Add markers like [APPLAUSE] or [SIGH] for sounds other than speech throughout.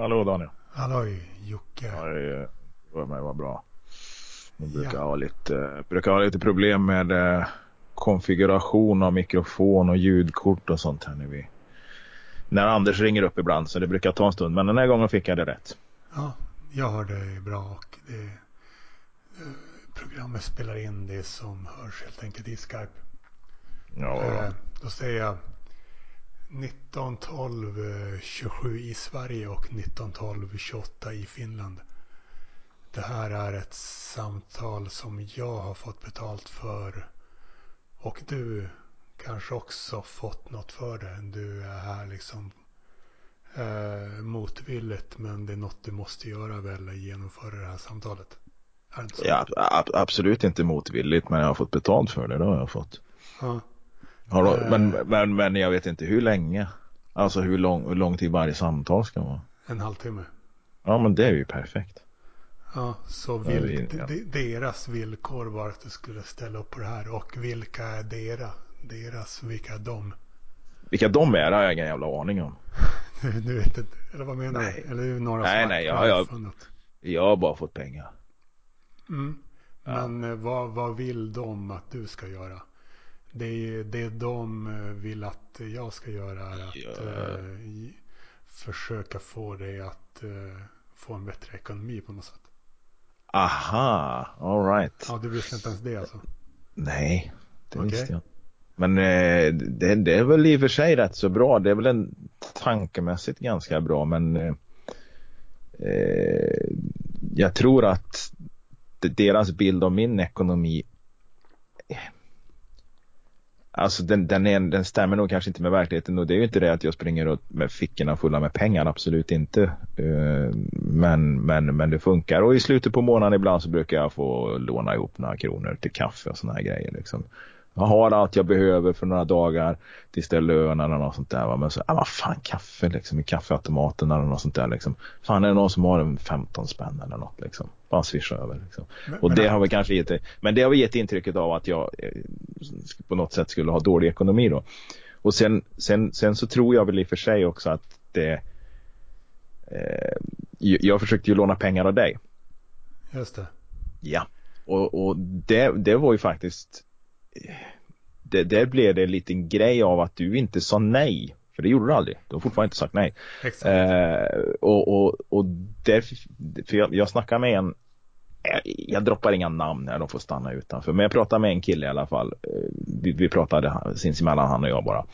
Hallå Daniel. Halloj Jocke. Ja, det mig var bra. Jag brukar, ja. ha lite, brukar ha lite problem med eh, konfiguration av mikrofon och ljudkort och sånt här när vi när Anders ringer upp ibland så det brukar ta en stund men den här gången fick jag det rätt. Ja, jag hör dig bra och det, eh, programmet spelar in det som hörs helt enkelt i Skype. Ja. Eh, då säger jag 1912 27 i Sverige och 1912 28 i Finland. Det här är ett samtal som jag har fått betalt för. Och du kanske också fått något för det. Du är här liksom eh, motvilligt. Men det är något du måste göra väl, genomföra det här samtalet. Det? Ja, absolut inte motvilligt. Men jag har fått betalt för det. Det har jag fått. Ja. Har, äh, men, men, men jag vet inte hur länge. Alltså hur lång, hur lång tid varje samtal ska vara. En halvtimme. Ja men det är ju perfekt. Ja, så vil, ja. deras villkor var att du skulle ställa upp på det här. Och vilka är deras? Deras, vilka är de? Vilka de är har jag ingen jävla aning om. [LAUGHS] du vet inte, eller vad menar du? Eller några nej, nej, jag, jag, jag har bara fått pengar. Mm. Men ja. Eh, vad, vad vill de att du ska göra? Det, det de eh, vill att jag ska göra är att ja. eh, försöka få dig att eh, få en bättre ekonomi på något sätt. Aha, alright. Ja, du visste inte ens det alltså? Nej, det okay. visste jag Men eh, det, det, är väl i och för sig rätt så bra. Det är väl en tankemässigt ganska bra men jag tror att deras bild av min ekonomi Alltså den, den, är, den stämmer nog kanske inte med verkligheten och det är ju inte det att jag springer runt med fickorna fulla med pengar, absolut inte. Eh, men, men, men det funkar och i slutet på månaden ibland så brukar jag få låna ihop några kronor till kaffe och såna här grejer. Liksom. Jag har allt jag behöver för några dagar tills det är lön eller något sånt där. Va? Men så, ah, vad fan kaffe liksom i kaffeautomaten eller något sånt där liksom. Fan är det någon som har en 15 spänn eller något liksom. Bara swisha över liksom. Men, och det men, har väl kanske gett, men det har väl gett intrycket av att jag eh, på något sätt skulle ha dålig ekonomi då. Och sen, sen, sen så tror jag väl i och för sig också att det eh, jag försökte ju låna pengar av dig. Just det. Ja. Och, och det, det var ju faktiskt det, där blev det en liten grej av att du inte sa nej. För det gjorde du aldrig. Du har fortfarande inte sagt nej. Eh, och, och, och därför, för jag, jag snackar med en jag, jag droppar inga namn när de får stanna utanför. Men jag pratade med en kille i alla fall. Eh, vi, vi pratade sinsemellan han och jag bara.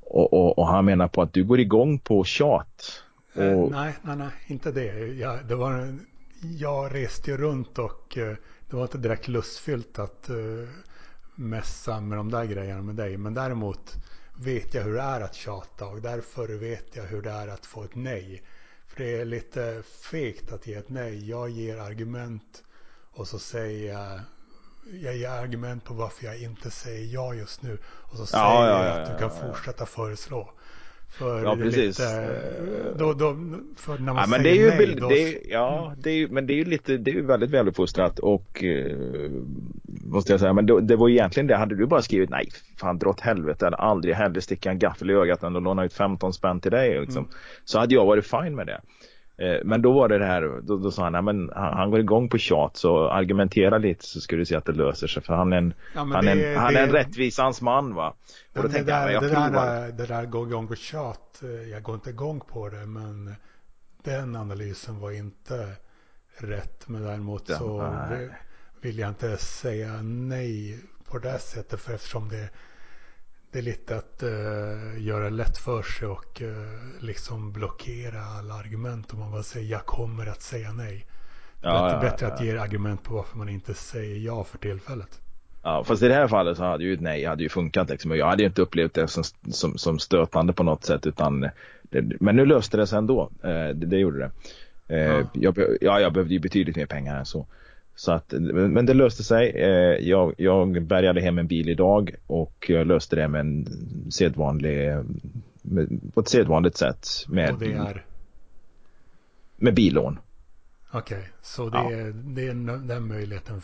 Och, och, och, han menar på att du går igång på tjat. Och... Eh, nej, nej, nej, inte det. Jag, det var, jag reste ju runt och eh, det var inte direkt lustfyllt att uh, mässa med de där grejerna med dig. Men däremot vet jag hur det är att tjata och därför vet jag hur det är att få ett nej. För det är lite fegt att ge ett nej. Jag ger argument och så säger jag jag ger argument på varför jag inte säger ja just nu. Och så säger ja, ja, jag att du kan fortsätta föreslå. För ja, precis. Lite, då, då, för när man ja, men säger det är ju, nej, då... det är, Ja, det är, men det är ju lite, det är ju väldigt väluppfostrat och eh, måste jag säga. Men då, det var egentligen det, hade du bara skrivit nej, fan dra åt helvete eller aldrig hellre sticka en gaffel i ögat än att låna ut 15 spänn till dig liksom. Mm. Så hade jag varit fine med det. Eh, men då var det det här, då, då sa han, nej, men han, han, går igång på tjat så argumentera lite så ska du se att det löser sig för han är en, ja, han, det, är en, han är en rättvisans man va. Och då det, där, jag, jag det, där, att... det där går igång på tjat, eh, jag går inte igång på det men den analysen var inte rätt. Men däremot så vill jag inte säga nej på det sättet för eftersom det det är lite att uh, göra lätt för sig och uh, liksom blockera alla argument om man bara säger jag kommer att säga nej. Ja, bättre, ja, bättre ja. att ge argument på varför man inte säger ja för tillfället. Ja, fast i det här fallet så hade ju ett nej hade ju funkat liksom. Och jag hade ju inte upplevt det som, som, som stötande på något sätt utan det, men nu löste det sig ändå. Eh, det, det gjorde det. Eh, jag, ja, jag behövde ju betydligt mer pengar än så. Så att, men det löste sig. Eh, jag, jag bärgade hem en bil idag och löste det med en sedvanlig, med, på ett sedvanligt sätt. Med, och det är? Med billån. Okej, så det, Ja. är, det är den möjligheten.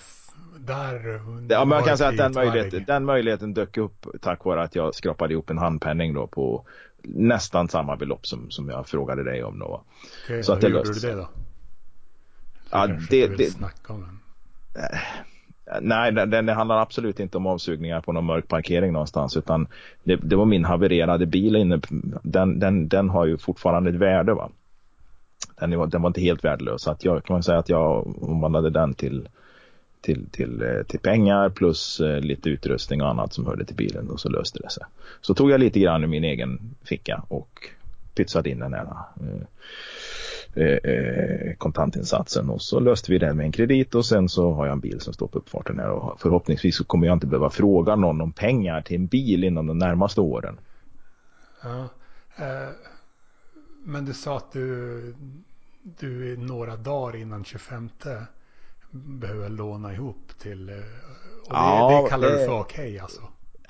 Där Ja, men jag kan det säga att den möjligheten, den möjligheten dök upp tack vare att jag skrapade ihop en handpenning då på nästan samma belopp som, som jag frågade dig om då. Okej, så att det hur gjorde löste du det då? Ja, det- det- den. Eh, nej, det, det handlar absolut inte om avsugningar på någon mörk parkering någonstans utan det, det var min havererade bil inne. Den, den, den har ju fortfarande ett värde va. Den, var- den var inte helt värdelös så att jag kan man säga att jag omvandlade den till till, till, eh, till pengar plus eh, lite utrustning och annat som hörde till bilen och så löste det sig. Så tog jag lite grann ur min egen ficka och pytsade in den här eh, eh, kontantinsatsen och så löste vi det med en kredit och sen så har jag en bil som står på uppfarten här och förhoppningsvis så kommer jag inte behöva fråga någon om pengar till en bil inom de närmaste åren. Ja. Eh, men du sa att du, du några dagar innan 25 behöver låna ihop till... eh, Och det, Ja, det kallar det- du för okej alltså?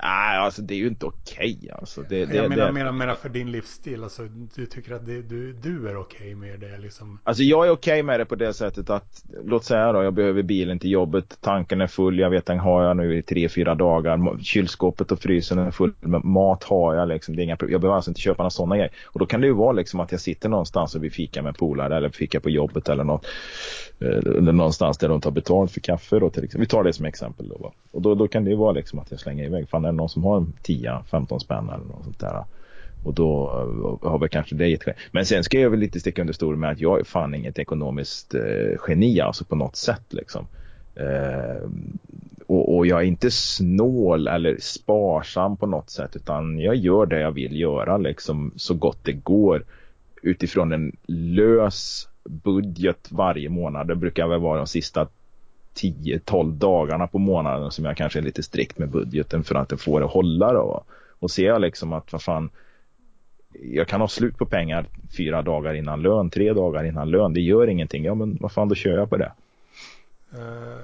Nej, alltså det är ju inte okej alltså. Det, det, jag menar, det, menar, menar för din livsstil. Alltså, du tycker att det, du, du är okej med det liksom? Alltså jag är okej med det på det sättet att, låt säga då, jag behöver bilen till jobbet, tanken är full, jag vet den har jag nu i tre, fyra dagar, kylskåpet och frysen är full med mat har jag liksom, det är inga, pro- jag behöver alltså inte köpa några sådana grejer. Och då kan det ju vara liksom att jag sitter någonstans och vi fikar med polare eller fika på jobbet eller något. eh, Eller någonstans där de tar betalt för kaffe då till exempel. Vi tar det som exempel då. Va? Och då, då kan det ju vara liksom att jag slänger iväg, fan eller någon som har en 10-15 spänn eller något sånt där. Och då eh, har väl kanske det gett skäl. Men sen ska jag väl lite sticka under stol med att jag är fan inget ekonomiskt eh, geni alltså på något sätt liksom. Eh, och, och jag är inte snål eller sparsam på något sätt utan jag gör det jag vill göra liksom så gott det går utifrån en lös budget varje månad. Det brukar väl vara de sista 10-12 dagarna på månaden som jag kanske är lite strikt med budgeten för att det får det hålla då. Och ser jag liksom att vad fan jag kan ha slut på pengar fyra dagar innan lön, tre dagar innan lön. Det gör ingenting. Ja men vad fan då kör jag på det. Eh,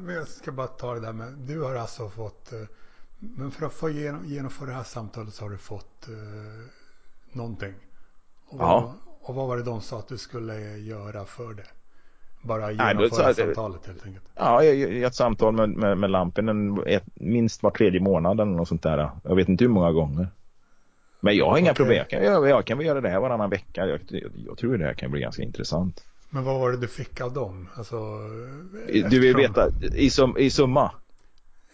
Men jag ska bara ta det där med, du har alltså fått, eh, men för att få genom, genomföra det här samtalet så har du fått eh, någonting. Och Ja. och vad var det de sa att du skulle göra för det? Bara genomföra jag- samtalet helt enkelt. Ja, ett samtal med, med, med lampen en, ett, minst var tredje månad eller något sånt där. Jag vet inte hur många gånger. Men jag har inga Okej. problem. Jag kan, jag, jag kan väl göra det här varannan vecka. Jag, jag, tror det här kan bli ganska intressant. Men vad var det du fick av dem? Alltså, Du vill veta i, sum, i summa?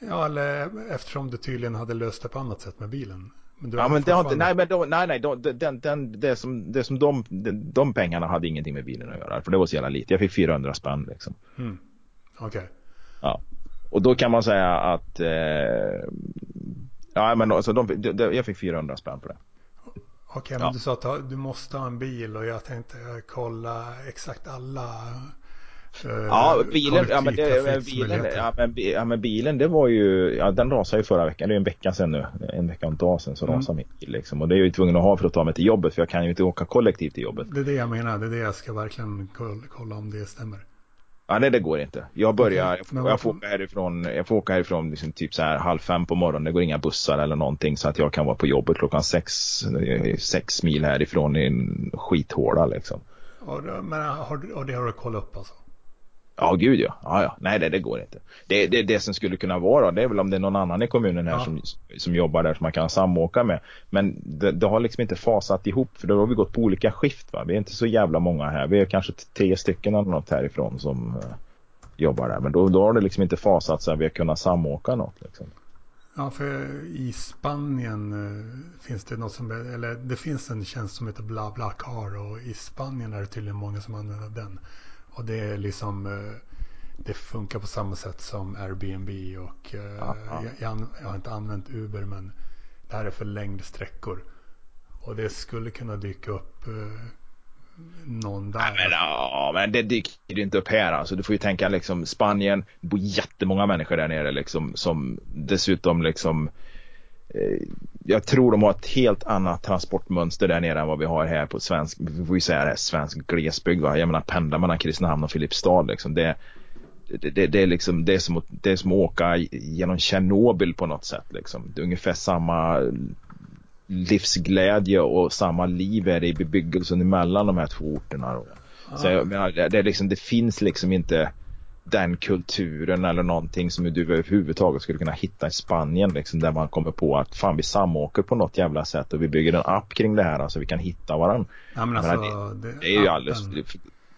Ja, eller eftersom du tydligen hade löst det på annat sätt med bilen. Men Ja men det har inte, nej men då, nej nej, då, den, den, det som, det som de, de, de pengarna hade ingenting med bilen att göra. För det var så jävla lite. Jag fick 400 spänn liksom. Mm. Okej. Ja. Och då kan man säga att eh, Ja men alltså de, de, de, jag fick 400 spänn på det. Okej, men Ja. du sa att du måste ha en bil och jag tänkte kolla exakt alla eh, Ja, bilen, ja, men, det, bilen, ja, men, ja, men bilen det var ju, ja, den rasade ju förra veckan, det är en vecka sedan nu, en vecka och en dag sedan så Mm. rasade min bil liksom. Och det är jag ju tvungen att ha för att ta mig till jobbet för jag kan ju inte åka kollektivt till jobbet. Det är det jag menar, det är det jag ska verkligen kolla, om det stämmer. Ja, nej det går inte. Jag börjar, jag, får, jag får åka härifrån, jag får åka härifrån liksom typ så här halv fem på morgonen, det går inga bussar eller någonting så att jag kan vara på jobbet klockan sex, eh, sex mil härifrån i en skithåla liksom. Och, men har, och det har du kollat upp alltså? Ja, gud ja. ja, ja. Nej, det, det går inte. Det, det, det som skulle kunna vara det är väl om det är någon annan i kommunen här Ja. som, som jobbar där som man kan samåka med. Men det, det har liksom inte fasat ihop för då har vi gått på olika skift. Va? Vi är inte så jävla många här. Vi är kanske tre stycken eller något härifrån som eh, jobbar där. Men då, då har det liksom inte fasat så att vi har kunnat samåka något. Liksom. Ja, för i Spanien eh, finns det något som, eller det finns en tjänst som heter BlaBlaCar och i Spanien är det tydligen många som använder den. Och det är liksom, eh, det funkar på samma sätt som Airbnb och eh, Ja, ja. Jag, jag, har inte använt Uber men det här är för längdsträckor. Och det skulle kunna dyka upp eh, någon där. Ja, men, ja, men det dyker ju inte upp här alltså. Du får ju tänka liksom Spanien, det bor jättemånga människor där nere liksom som dessutom liksom jag tror de har ett helt annat transportmönster där nere än vad vi har här på svensk, vi får ju säga det, svensk glesbygd. Va? Jag menar pendla mellan Kristinehamn och Filipstad liksom. Det, det, det, det, är liksom, det, är som att, det är som att åka genom Tjernobyl på något sätt. Liksom. Det är ungefär samma livsglädje och samma liv är det i bebyggelsen emellan de här två orterna. Då. Så jag menar, det, det, är liksom, det finns liksom inte den kulturen eller någonting som du överhuvudtaget skulle kunna hitta i Spanien liksom, där man kommer på att fan vi samåker på något jävla sätt och vi bygger en app kring det här så alltså, vi kan hitta varandra. Ja, men alltså, menar, det, det, är ju alldeles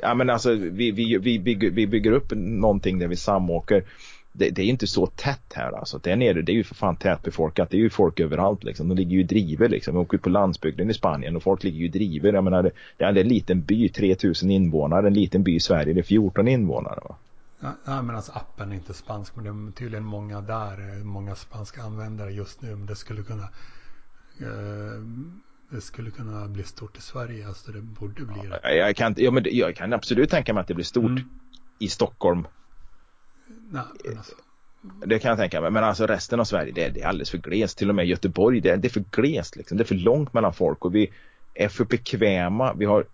Ja men alltså vi, vi, vi, bygger, vi bygger upp någonting där vi samåker. Det, det är inte så tätt här alltså. Där nere det är ju för fan tätbefolkat. Det är ju folk överallt liksom. De ligger ju i driver liksom. Vi åker ut på landsbygden i Spanien och folk ligger ju i driver. Jag menar det, det är en liten by, 3000 invånare. En liten by i Sverige, det är 14 invånare. Va? Ja, men alltså appen är inte spansk men det är tydligen många där, många spanska användare just nu. Men det skulle kunna eh, det skulle kunna bli stort i Sverige. Alltså det borde bli det. Ja, jag, kan, ja, men jag kan absolut tänka mig att det blir stort mm. i Stockholm. Nej, men alltså. Det kan jag tänka mig. Men alltså resten av Sverige, det det är alldeles för glest. Till och med Göteborg, det är, det är för glest. Liksom. Det är för långt mellan folk och vi är för bekväma. Vi har,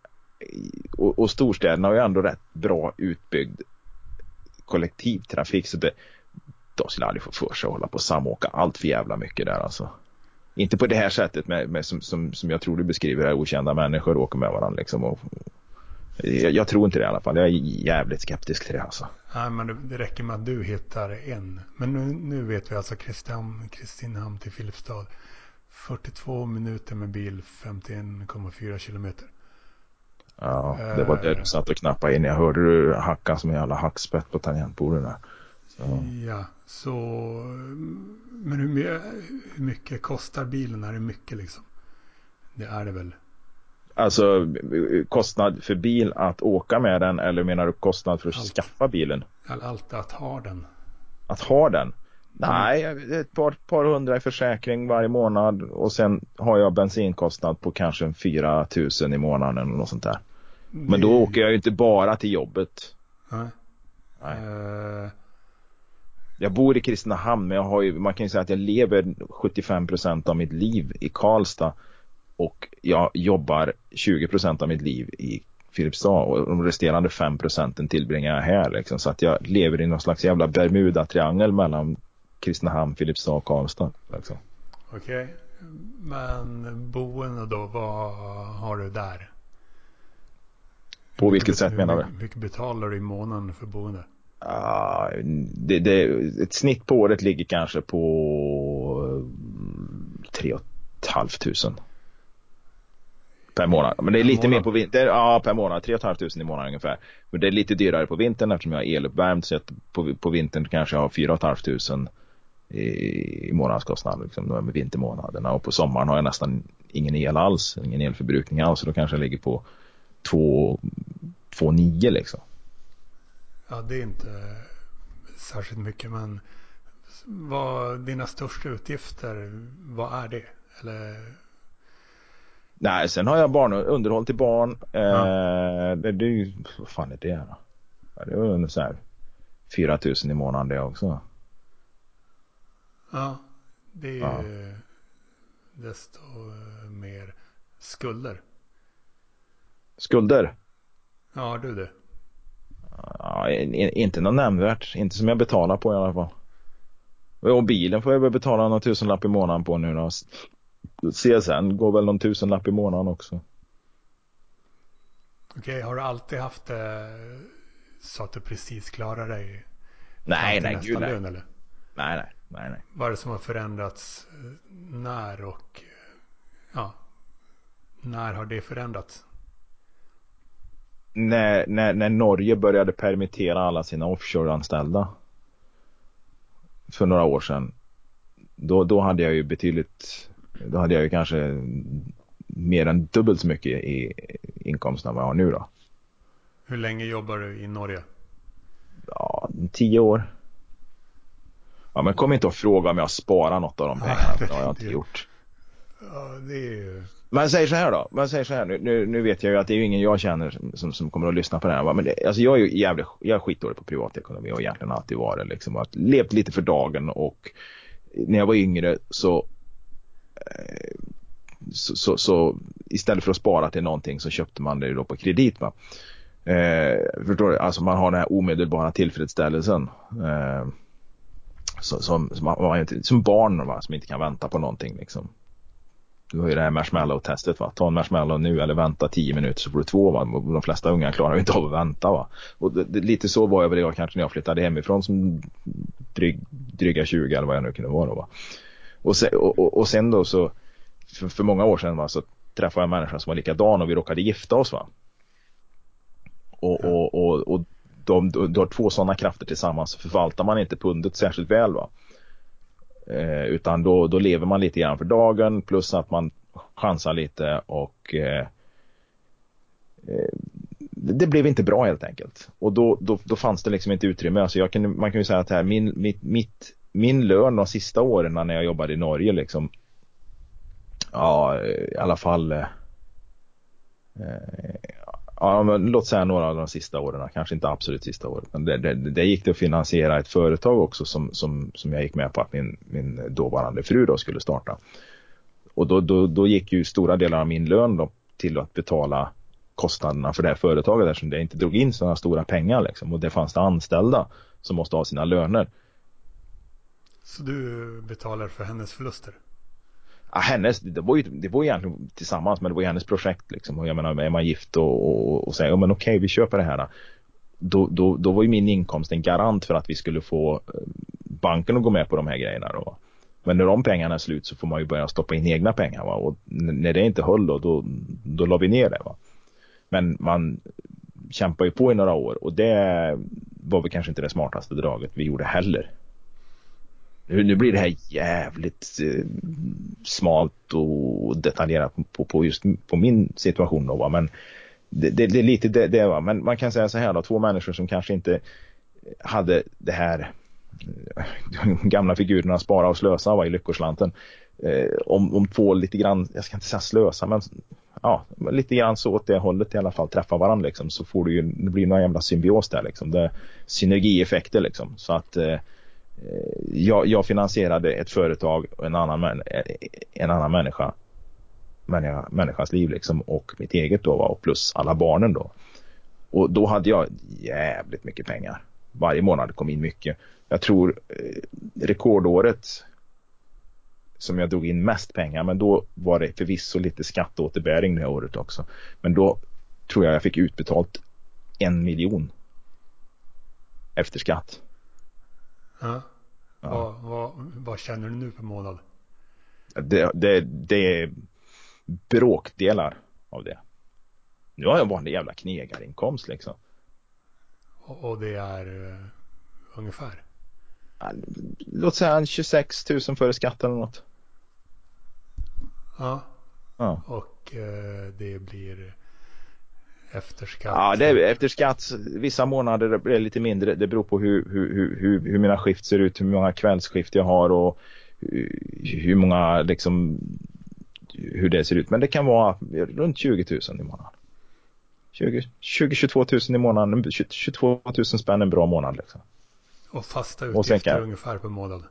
och, och storstäderna har ju ändå rätt bra utbyggd kollektivtrafik. Så det, de skulle aldrig få för sig att hålla på och samåka allt för jävla mycket där alltså. Inte på det här sättet med, med som, som, som jag tror du beskriver, här, okända människor åker med varandra liksom. Och, jag, jag, tror inte det i alla fall. Jag är jävligt skeptisk till det alltså. Nej, men det, det räcker med att du hittar en. Men nu, nu vet vi alltså Kristinehamn, Kristinehamn till Filipstad. 42 minuter med bil, 51,4 kilometer. Ja, det var det du satt och knappade in. Jag hörde du hacka som en jävla hackspett på. Så. Ja, så men hur, hur mycket kostar bilen? Är det mycket liksom? Det är det väl? Alltså kostnad för bil att åka med den eller menar du kostnad för att allt. skaffa bilen? Allt att ha den. Att ha den? Nej, ett par, par hundra i försäkring varje månad och sen har jag bensinkostnad på kanske 4 000 i månaden eller något sånt där. Men då åker jag ju inte bara till jobbet. Nej. Nej. Uh... Jag bor i Kristinehamn men jag har ju, man kan ju säga att jag lever 75% av mitt liv i Karlstad och jag jobbar 20% av mitt liv i Filipstad och de resterande 5 procenten tillbringar jag här liksom. Så att jag lever i någon slags jävla Bermuda-triangel mellan Kristinehamn, Filipstad och Karlstad. Liksom. Okej, okay. men boende då, vad har du där? På vilket sätt menar du? Hur mycket betalar du i månaden för boende? Uh, det, det, ett snitt på året ligger kanske på 3 500 per månad. Men det är lite mer på vintern. Ja, per månad. 3 500 i månaden ungefär. Men det är lite dyrare på vintern eftersom jag är eluppvärmd. Så att på, på vintern kanske jag har 4 500 i, i månadskostnad liksom, med vintermånaderna. Och på sommaren har jag nästan ingen el alls. Ingen elförbrukning alls. Så då kanske jag ligger på 2,9 liksom. Ja, det är inte särskilt mycket, men vad dina största utgifter, vad är det? Eller? Nej, sen har jag barn, underhåll till barn. Ja. Eh, det, det, vad fan är det då? Det är ungefär 4 000 i månaden det också. Ja, det är ju ja. desto mer skulder. Skulder? Ja, du det? Ja, inte något nämnvärt. Inte som jag betalar på i alla fall. Och bilen får jag väl betala någon tusenlapp i månaden på nu då. CSN går väl någon tusenlapp i månaden också. Okej, har du alltid haft det så att du precis klarar dig? Nej, nej, gud nej. Lön, eller? Nej, nej, nej, nej. Vad är det som har förändrats eh, när och ja, när har det förändrats? när, när, när Norge började permittera alla sina offshore-anställda för några år sedan. Då, då hade jag ju betydligt, då hade jag ju kanske mer än dubbelt så mycket i inkomst än vad jag har nu då. Hur länge jobbar du i Norge? Ja, tio år. Ja, men kom inte och fråga om jag sparar något av de pengarna. det har jag inte gjort. Ja, det är ju men säger så här då. Man säger så här, nu, nu, nu, vet jag ju att det är ju ingen jag känner som, som kommer att lyssna på det här. Men det, alltså jag är ju jävligt, jag är skitdålig på privatekonomi och egentligen alltid varit liksom. Att levt lite för dagen och när jag var yngre så, eh, så, så, så, istället för att spara till någonting så köpte man det då på kredit. Va? Eh, förstår du? Alltså man har den här omedelbara tillfredsställelsen. Eh, som, som, som, som barn va? som inte kan vänta på någonting liksom Du har ju det här marshmallow-testet va. Ta en marshmallow nu eller vänta 10 minuter så får du två va. De flesta unga klarar ju inte av att vänta va. Och det, det, lite så var jag väl jag kanske när jag flyttade hemifrån som dryg, dryga 20 eller vad jag nu kunde vara då va. Och sen, och, och, och sen då så för, för, många år sedan va, så träffade jag en människa som var likadan och vi råkade gifta oss va. Och, och, och, och de, du har två sådana krafter tillsammans så förvaltar man inte pundet särskilt väl va. Eh, utan då, då lever man lite grann för dagen plus att man chansar lite och eh, eh, det blev inte bra helt enkelt. Och då, då, då fanns det liksom inte utrymme. Alltså jag kan, man kan ju säga att här, min, mitt, mitt, min lön de sista åren när jag jobbade i Norge liksom Ja, i alla fall eh, eh ja, men låt säga några av de sista åren, kanske inte absolut sista året. Men det, det, det gick det att finansiera ett företag också som, som, som jag gick med på att min, min dåvarande fru då skulle starta. Och då, då, då gick ju stora delar av min lön då till att betala kostnaderna för det här företaget eftersom det inte drog in sådana stora pengar liksom. Och det fanns det anställda som måste ha sina löner. Så du betalar för hennes förluster? Ja, hennes, det var ju, det var egentligen tillsammans men det var ju hennes projekt liksom. Och jag menar, är man gift och, och, och säger, ja men okej vi köper det här. Då, då, då var ju min inkomst en garant för att vi skulle få eh, banken att gå med på de här grejerna då. Men när de pengarna är slut så får man ju börja stoppa in egna pengar va? och när det inte höll då, då, då la vi ner det. Va? Men man kämpar ju på i några år och det var väl kanske inte det smartaste draget vi gjorde heller. Nu, nu blir det här jävligt eh, smalt och detaljerat på, på just på min situation då va? men det, det, det är lite det, det va? men man kan säga så här då, två människor som kanske inte hade det här de eh, [LAUGHS] gamla figurerna spara och slösa va, i Lyckoslanten. Eh, om, om två lite grann, jag ska inte säga slösa men ja, lite grann så åt det hållet i alla fall träffa varandra liksom så får du ju, det blir någon jävla symbios där liksom. Det, synergieffekter liksom så att Eh, Eh, jag, jag, finansierade ett företag och en annan, eh, en annan människa, människa människans liv liksom och mitt eget då och plus alla barnen då. Och då hade jag jävligt mycket pengar. Varje månad kom in mycket. Jag tror eh, rekordåret som jag drog in mest pengar men då var det förvisso lite skatteåterbäring det här året också. Men då tror jag jag fick utbetalt en miljon efter skatt. Ja ja. Vad, vad, vad, känner du nu per månad? Det, det, det är bråkdelar av det. Nu har jag bara en jävla knegarinkomst liksom. Och, och det är uh, ungefär? Låt säga 26 000 före skatt eller något. Ja. ja. Och uh, det blir efter skatt? Ja, det är efter skatt. Vissa månader blir det lite mindre. Det beror på hur, hur, hur, hur mina skift ser ut, hur många kvällsskift jag har och hur många liksom hur det ser ut. Men det kan vara runt 20 000 i månaden. 20-22 000 i månaden. 22 000 spänn en bra månad liksom. Och fasta utgifter och ungefär per månad?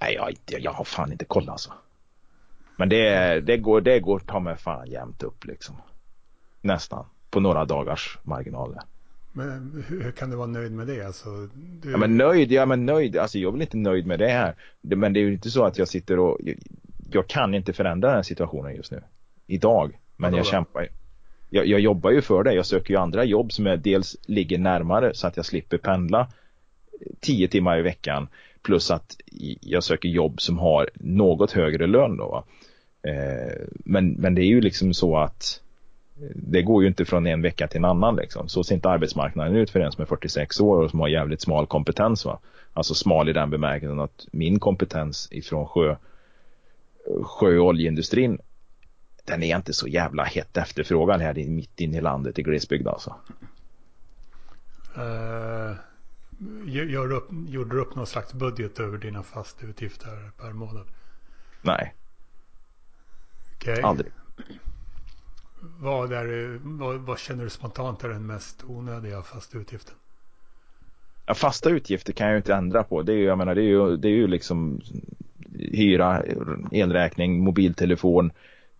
Nej, jag, jag har fan inte koll alltså. Men det, det går, det går ta mig fan jämnt upp liksom. Nästan. På några dagars marginaler. Men hur, kan du vara nöjd med det? Alltså, du... Ja men nöjd, ja men nöjd. Alltså jag är väl inte nöjd med det här. men det är ju inte så att jag sitter och jag, jag kan inte förändra den här situationen just nu. Idag. Men jag kämpar jag, jag jobbar ju för det. Jag söker ju andra jobb som är dels ligger närmare så att jag slipper pendla tio timmar i veckan. Plus att jag söker jobb som har något högre lön då. Eh, men, men det är ju liksom så att det går ju inte från en vecka till en annan liksom. Så ser inte arbetsmarknaden ut för en som är 46 år och som har jävligt smal kompetens va. Alltså smal i den bemärkelsen att min kompetens ifrån sjö, sjö och oljeindustrin den är inte så jävla hett efterfrågan här mitt inne i landet i glesbygd alltså. Uh, gör upp, gjorde du upp någon slags budget över dina fasta utgifter per månad? Nej. Okay. Aldrig. Vad, är, vad, vad, känner du spontant är den mest onödiga fasta utgiften? Ja, fasta utgifter kan jag ju inte ändra på. Det är ju, jag menar, det är ju, det är ju liksom hyra, elräkning, mobiltelefon,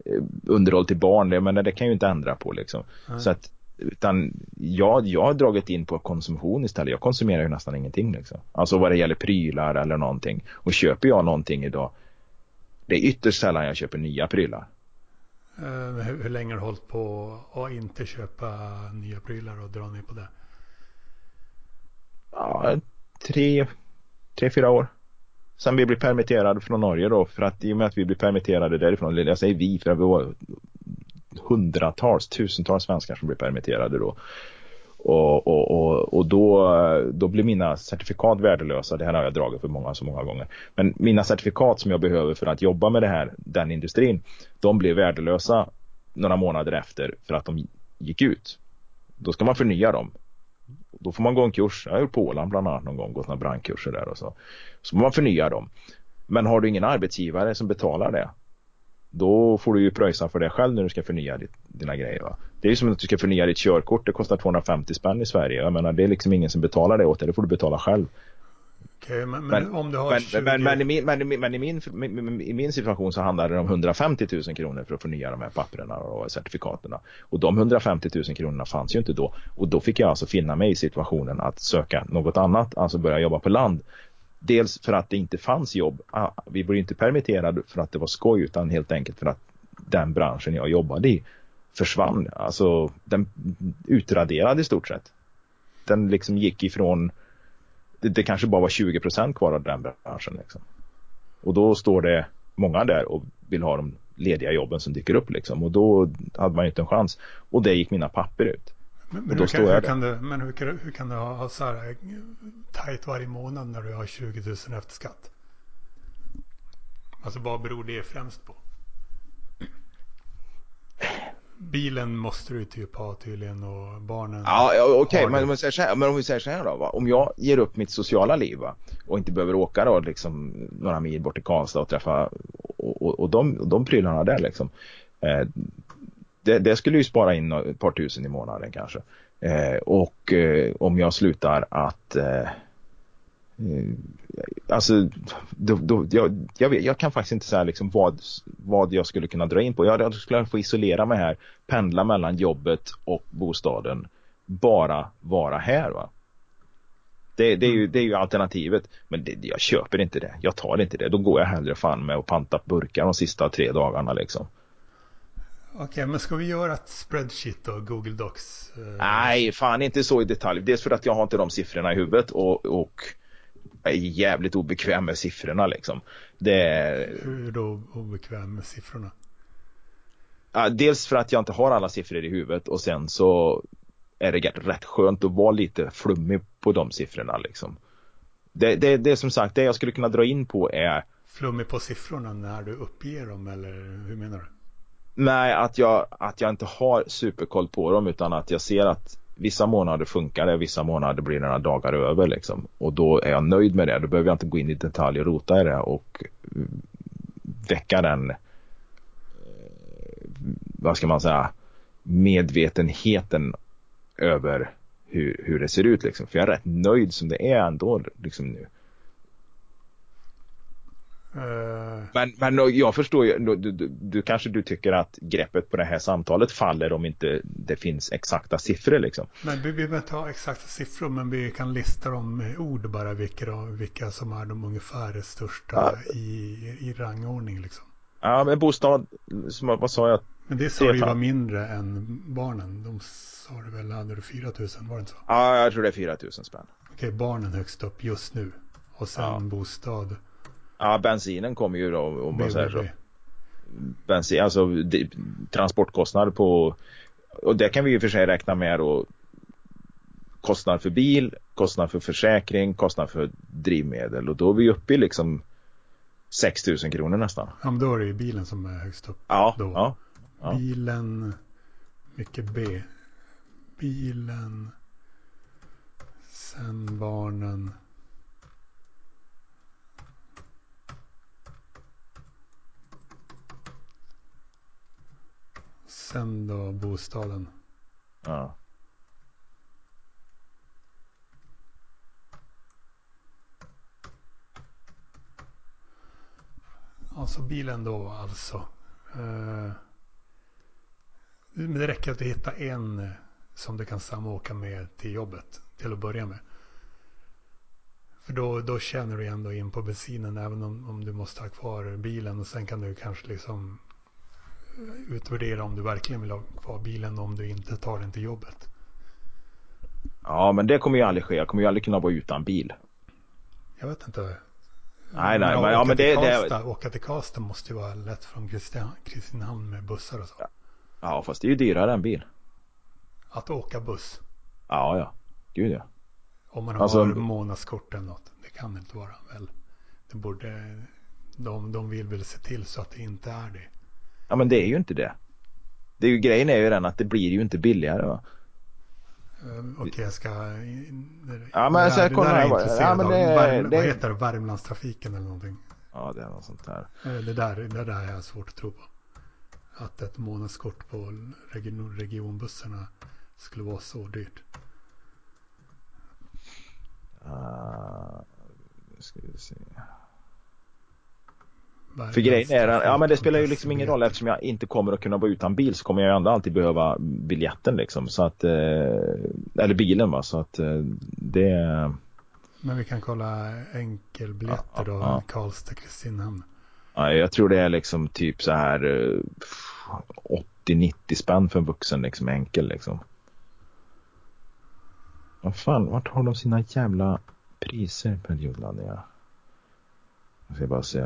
eh, underhåll till barn. Det, men det kan jag ju inte ändra på liksom. Så att, utan jag, jag har dragit in på konsumtion istället. Jag konsumerar ju nästan ingenting liksom. Alltså vad det gäller prylar eller någonting. Och köper jag någonting idag Det är ytterst sällan jag köper nya prylar. Uh, hur, hur, länge har du hållit på att inte köpa nya prylar och dra ner på det? Ja, tre, tre, fyra år. Sen vi blev permitterade från Norge då, för att i och med att vi blev permitterade därifrån, jag säger vi, för att vi var hundratals, tusentals svenskar som blev permitterade då. Och, och, och, och då, då blir mina certifikat värdelösa. Det här har jag dragit för många så många gånger. Men mina certifikat som jag behöver för att jobba med det här, den industrin, de blir värdelösa några månader efter för att de gick ut. Då ska man förnya dem. Då får man gå en kurs. Jag har gjort på Åland bland annat någon gång, gått några brandkurser där och så. Så får man förnya dem. Men har du ingen arbetsgivare som betalar det, då får du ju pröjsa för det själv när du ska förnya ditt, dina grejer. Va? Det är ju som att du ska förnya ditt körkort, det kostar 250 spänn i Sverige. Jag menar det är liksom ingen som betalar det åt dig, det får du betala själv. Okej, men, men, men, om du har men, 20... men, men, i min, men, men i, min, i min situation så handlar det om 150 000 kronor för att förnya de här papperna och certifikaten. Och de 150 000 kronorna fanns ju inte då. Och då fick jag alltså finna mig i situationen att söka något annat, alltså börja jobba på land. Dels för att det inte fanns jobb. Ah, vi blev inte permitterade för att det var skoj utan helt enkelt för att den branschen jag jobbade i försvann. Alltså den utraderade i stort sett. Den liksom gick ifrån det, det kanske bara var 20 procent kvar av den branschen. Liksom. Och då står det många där och vill ha de lediga jobben som dyker upp liksom. Och då hade man ju inte en chans. Och det gick mina papper ut. Men, men, hur kan, hur kan, du, men hur, hur kan du ha, ha så här tajt varje månad när du har 20 000 efter skatt? Alltså vad beror det främst på? Bilen måste du typ ha tydligen och barnen. Ja, okej, okay, men, men, men om vi säger så här då. Va? Om jag ger upp mitt sociala liv va? och inte behöver åka då liksom några mil bort till Karlstad och träffa och, och, och de, de prylarna där liksom. Eh, det, det, skulle ju spara in ett par tusen i månaden kanske. Eh, och eh, om jag slutar att eh, eh, alltså, då, då, jag, jag, vet, jag, kan faktiskt inte säga liksom vad, vad jag skulle kunna dra in på. Jag, jag skulle få isolera mig här, pendla mellan jobbet och bostaden, bara vara här. va. Det, det, är, ju, det är ju alternativet. Men det, jag köper inte det. Jag tar inte det. Då går jag hellre fan med att panta burkar de sista tre dagarna liksom. Okej, okay, men ska vi göra ett spreadsheet då? Google Docs? Eh... Nej, fan inte så i detalj. Dels för att jag har inte de siffrorna i huvudet och, och jag är jävligt obekväm med siffrorna liksom. Det. Hur då obekväm med siffrorna? Ja, dels för att jag inte har alla siffror i huvudet och sen så är det rätt skönt att vara lite flummig på de siffrorna liksom. Det, det, det som sagt, det jag skulle kunna dra in på är Flummig på siffrorna när du uppger dem eller hur menar du? Nej, att jag, att jag inte har superkoll på dem utan att jag ser att vissa månader funkar det, vissa månader blir det några dagar över liksom. Och då är jag nöjd med det. Då behöver jag inte gå in i detalj och rota i det och eh, väcka den, eh, vad ska man säga, medvetenheten över hur, hur det ser ut liksom. För jag är rätt nöjd som det är ändå liksom nu. Uh... Men, men jag förstår ju, du, du, du, kanske du tycker att greppet på det här samtalet faller om inte det finns exakta siffror liksom. Men vi behöver inte ha exakta siffror men vi kan lista dem med ord bara vilka, vilka som är de ungefär största ja. i, i rangordning liksom. Ja men bostad, som, vad sa jag? Men det sa ju var mindre än barnen. De sa du väl, hade du 4 000 var det inte så? Ja jag tror det är 4 000 spänn. Okej, barnen högst upp just nu. Och sen ja. bostad. Ja, bensinen kommer ju då om man säger så. Bensin, alltså transportkostnader på och det kan vi ju för sig räkna med då kostnad för bil, kostnad för försäkring, kostnad för drivmedel och då är vi uppe i liksom 6 000 kronor nästan. Ja, men då är det ju bilen som är högst upp. Ja, då. ja, ja. Bilen, mycket B. Bilen, sen barnen. Sen då bostaden. Ja. Alltså bilen då alltså. Eh, men det räcker att du hittar en som du kan samåka med till jobbet till att börja med. För då, då känner du ändå in på bensinen även om, om du måste ha kvar bilen. Och sen kan du kanske liksom utvärdera om du verkligen vill ha kvar bilen om du inte tar den till jobbet. Ja, men det kommer ju aldrig ske. Jag kommer ju aldrig kunna vara utan bil. Jag vet inte. Nej, nej, men, ja, men det, Karlstad, det... Åka till Karlstad måste ju vara lätt från Kristinehamn med bussar och så. Ja, fast det är ju dyrare än bil. Att åka buss. Ja, ja. Gud ja. Om man har Alltså- månadskort eller något. Det kan det inte vara väl. Det borde, de, de vill väl se till så att det inte är det. Ja, men det är ju inte det. det är ju, grejen är ju den att det blir ju inte billigare. Va? Um, Okej, jag ska... Ja, men här, kolla här, jag intresserad ja, men det- Värm, det- Vad heter det? Värmlandstrafiken eller någonting. Ja, det är något sånt där. Eh, Det där, det där är svårt att tro på. Att ett månadskort på region, regionbussarna skulle vara så dyrt. Uh, ska vi se. För grejen är ja men det spelar ju liksom ingen roll eftersom jag inte kommer att kunna vara utan bil så kommer jag ju ändå alltid behöva biljetten liksom. Så att, eh, eller bilen va, så att eh, det, Men vi kan kolla enkelbiljetter Ja, då. ja. Karlstad, Kristinehamn. ja, jag tror det är liksom typ så här eh, 80-90 spänn för en vuxen liksom enkel liksom. Vad fan, vart har de sina jävla priser per ljudladdningar? Jag ska bara se.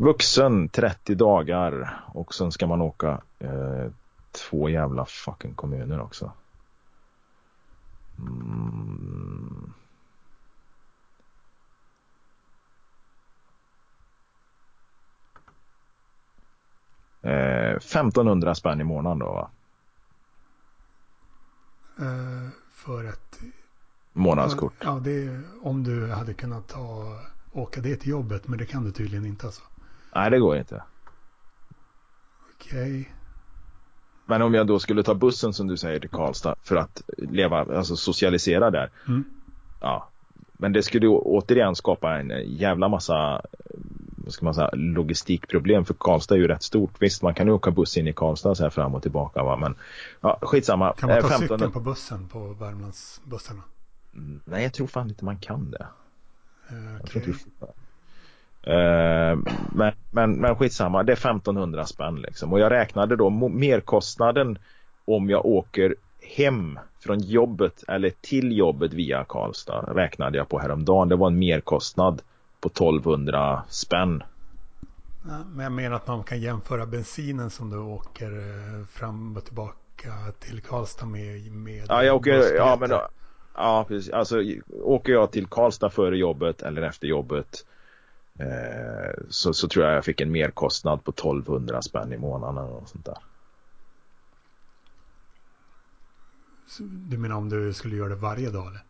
Vuxen 30 dagar och sen ska man åka eh, två jävla fucking kommuner också. Mm. Eh, 1500 spänn i månaden då va? Eh, för ett... Månadskort. Ja, det är om du hade kunnat ta, åka det till jobbet. Men det kan du tydligen inte alltså. Nej det går inte. Okej. Men om jag då skulle ta bussen som du säger till Karlstad för att leva, alltså socialisera där. Mm. Ja. Men det skulle återigen skapa en jävla massa vad ska man säga, logistikproblem för Karlstad är ju rätt stort. Visst man kan ju åka buss in i Karlstad så här fram och tillbaka va? men ja, skitsamma. Kan man ta Eh, 15 cykeln på bussen på Värmlandsbussarna? Mm, Nej jag tror fan inte man kan det. Eh, Jag tror okej. inte Eh, men, men, men skitsamma, det är 1500 spänn liksom. Och jag räknade då merkostnaden om jag åker hem från jobbet eller till jobbet via Karlstad räknade jag på häromdagen. Det var en merkostnad på 1200 spänn. Men jag menar att man kan jämföra bensinen som du åker eh, fram och tillbaka till Karlstad med. med Ja, jag åker, ja men ja precis. Alltså åker jag till Karlstad före jobbet eller efter jobbet eh, så, så tror jag jag fick en merkostnad på 1200 spänn i månaden eller något sånt där. Du menar om du skulle göra det varje dag eller?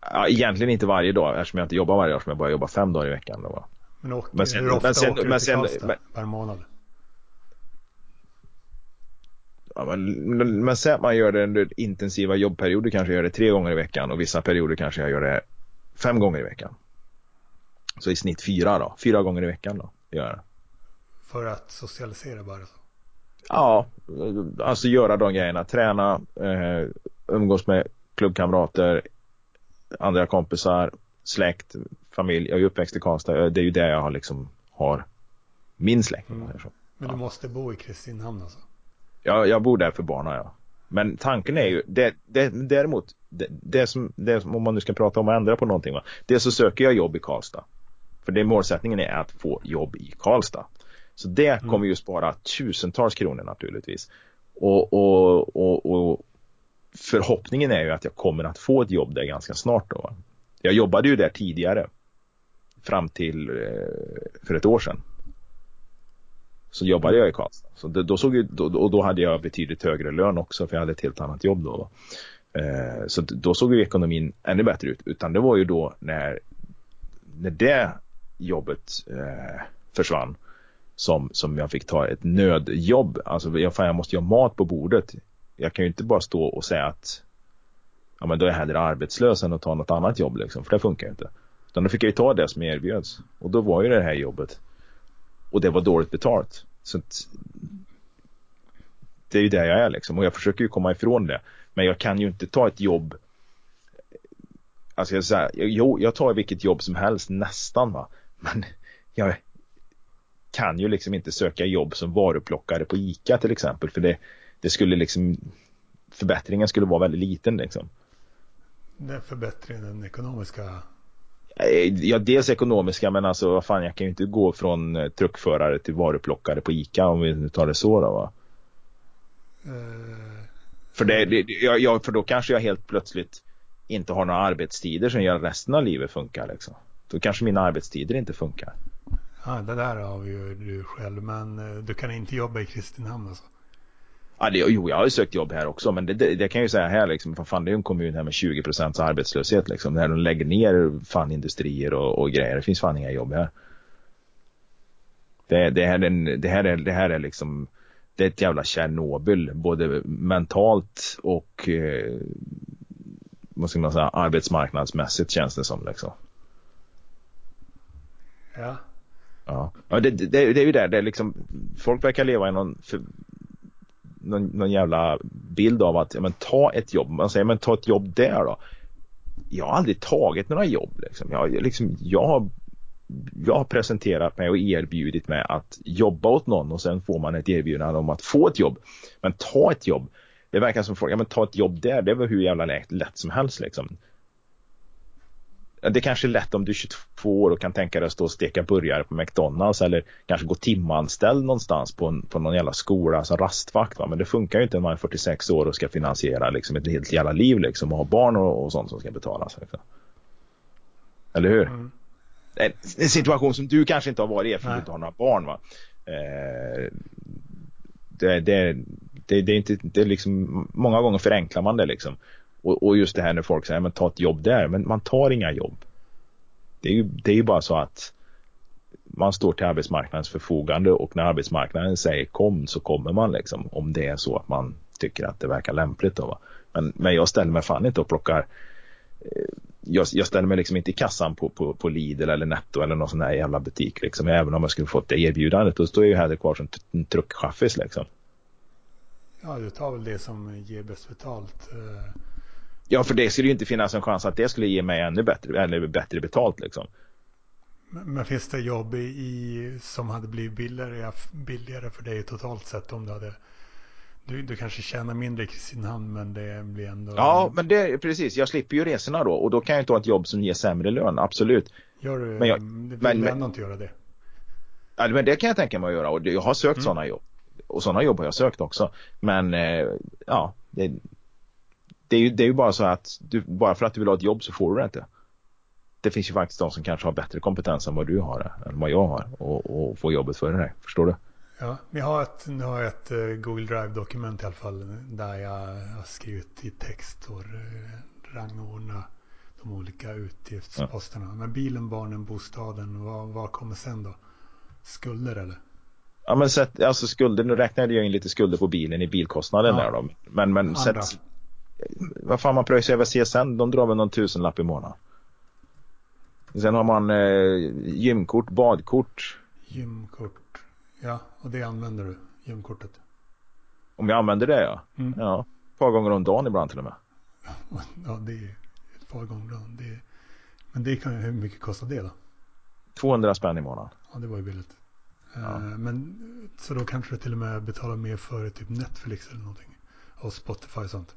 Ja, egentligen inte varje dag eftersom jag inte jobbar varje dag eftersom jag bara jobbar fem dagar i veckan. Då. Men, åker, Men sen- hur ofta men sen- åker du men till sen- Karlstad men- per månad? Ja, men, men, men säg att man gör det under intensiva jobbperioder kanske jag gör det tre gånger i veckan och vissa perioder kanske jag gör det fem gånger i veckan. Så i snitt fyra då, fyra gånger i veckan då. Gör. För att socialisera bara. Ja, alltså göra de grejerna, träna, eh, umgås med klubbkamrater, andra kompisar, släkt, familj. Jag är uppväxt i Karlstad, det är ju där jag har liksom har min släkt. säger så. Men Ja. du måste bo i Kristinehamn alltså? Jag, jag bor där för barnen ja. Men tanken är ju, det, det, däremot, det, det, som, det som, om man nu ska prata om att ändra på någonting va. Det så söker jag jobb i Karlstad. För det målsättningen är att få jobb i Karlstad. Så det kommer ju spara tusentals kronor naturligtvis. Och, och, och, och förhoppningen är ju att jag kommer att få ett jobb där ganska snart då. Jag jobbade ju där tidigare. Fram till eh, för ett år sedan. Så jobbade jag i Karlstad. Så det, då såg ju, då, och då hade jag betydligt högre lön också för jag hade ett helt annat jobb då. Eh, så då såg ju ekonomin ännu bättre ut. Utan det var ju då när, när det jobbet eh, försvann som, som jag fick ta ett nödjobb. Alltså jag, fan, jag måste ju ha mat på bordet. Jag kan ju inte bara stå och säga att ja, men då är jag hellre arbetslös än att ta något annat jobb liksom, för det funkar ju inte. Utan då fick jag ju ta det som erbjöds. Och då var ju det här jobbet. Och det var dåligt betalt. Så att, det är ju där jag är liksom. Och jag försöker ju komma ifrån det. Men jag kan ju inte ta ett jobb eh, Alltså jag säger. jo, jag tar vilket jobb som helst nästan va. Men jag kan ju liksom inte söka jobb som varuplockare på ICA till exempel. För det, det skulle liksom förbättringen skulle vara väldigt liten liksom. Den förbättringen, den ekonomiska? Eh, ja, dels ekonomiska men alltså vad fan jag kan ju inte gå från eh, truckförare till varuplockare på ICA om vi nu tar det så då va. Uh, för, det, det, ja, för då kanske jag helt plötsligt inte har några arbetstider som gör resten av livet funkar liksom. Då kanske mina arbetstider inte funkar. Ja, det där har vi ju du själv, men du kan inte jobba i Kristinehamn alltså? Ja, det, jo, jag har ju sökt jobb här också, men det, det, det kan jag ju säga här liksom, för fan det är ju en kommun här med 20 procents arbetslöshet liksom, när de lägger ner fan industrier och, och grejer. Det finns fan inga jobb här. Det, det, här, är, det, här, är, det här är liksom, det är ett jävla Tjernobyl, både mentalt och eh, vad ska man säga, arbetsmarknadsmässigt känns det som liksom. Ja. Ja, ja det, det, det är ju där det är liksom, folk verkar leva i någon för, någon, någon jävla bild av att ja, men, ta ett jobb. Man säger men ta ett jobb där då. Jag har aldrig tagit några jobb. Liksom. Jag, liksom, jag, har, jag har presenterat mig och erbjudit mig att jobba åt någon och sen får man ett erbjudande om att få ett jobb. Men ta ett jobb. Det verkar som folk, ja men ta ett jobb där, det är väl hur jävla lätt, lätt som helst liksom det kanske är lätt om du är 22 år och kan tänka dig att stå och steka burgare på McDonalds eller kanske gå timanställd någonstans på, en, på någon jävla skola som rastvakt. Va? Men det funkar ju inte när man är 46 år och ska finansiera liksom ett helt jävla liv liksom och ha barn och, och sånt som ska betalas. Liksom. Eller hur? Mm. En, en, situation som du kanske inte har varit i eftersom du inte har några barn. Va? Eh, det, det, det, det, är inte, det är liksom, många gånger förenklar man det liksom. Och, och, just det här när folk säger, men ta ett jobb där, men man tar inga jobb. Det är ju, det är ju bara så att man står till arbetsmarknadens förfogande och när arbetsmarknaden säger kom så kommer man liksom om det är så att man tycker att det verkar lämpligt. Då, va? Men, men jag ställer mig fan inte och plockar eh, jag, jag, ställer mig liksom inte i kassan på, på, på Lidl eller Netto eller någon sån här jävla butik liksom. Även om jag skulle fått det erbjudandet då står jag ju hellre kvar som en truckchaffis liksom. Ja, du tar väl det som ger bäst betalt. Eh, Ja, för det skulle ju inte finnas en chans att det skulle ge mig ännu bättre, eller bättre betalt liksom. Men, finns det jobb i, som hade blivit billigare, billigare för dig totalt sett om du hade du, du kanske tjänar mindre i Kristinehamn men det blir ändå... Ja, men det precis. Jag slipper ju resorna då och då kan jag ha ett jobb som ger sämre lön, absolut. Gör du, men jag, vill men, ändå inte göra det? Ja, men det kan jag tänka mig att göra och jag har sökt mm. sådana jobb. Och sådana jobb har jag sökt också. Men eh, ja, det, det är ju, det är ju bara så att du, bara för att du vill ha ett jobb så får du det inte. Det finns ju faktiskt de som kanske har bättre kompetens än vad du har, än vad jag har och, och får jobbet före dig. Förstår du? Ja, jag har ett, nu har jag ett uh, Google Drive-dokument i alla fall där jag har skrivit i text och rangordna de olika utgiftsposterna. Ja. Men bilen, barnen, bostaden, vad, vad kommer sen då? Skulder eller? Ja men sätt, alltså skulder, nu räknade jag in lite skulder på bilen i bilkostnaden ja. där då. Men, men sätt, vad fan man pröjsar över CSN, de drar väl någon tusenlapp i månaden. Sen har man eh, gymkort, badkort. Gymkort, ja och det använder du, gymkortet? Om jag använder det ja. Mm. Ja, ett par gånger om dagen ibland till och med. [LAUGHS] Ja, det är ett par gånger om dagen. Men det kan, hur mycket kostar det då? 200 spänn i månaden. Ja, det var ju billigt. Ja. Eh, men så då kanske du till och med betalar mer för typ Netflix eller någonting. Och Spotify och sånt.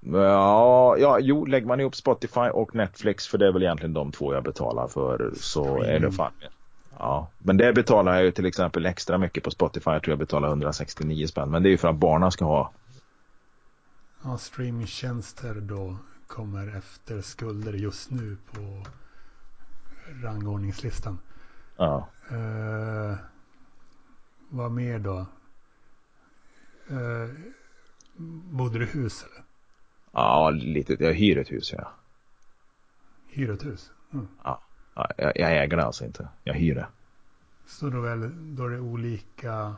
Ja, ja, jo, lägger man ihop Spotify och Netflix för det är väl egentligen de två jag betalar för så Streaming. är det fan Ja, men det betalar jag ju till exempel extra mycket på Spotify. Jag tror jag betalar 169 spänn. Men det är ju för att barnen ska ha. Ja, streamingtjänster då kommer efter skulder just nu på rangordningslistan. Ja. Uh, vad mer då? Uh, bodde du i hus eller? Ja, lite. Jag hyr ett hus, ja. Hyr ett hus? Mm. Ja. ja jag, jag, äger det alltså inte. Jag hyr det. Så då, väl, då är det olika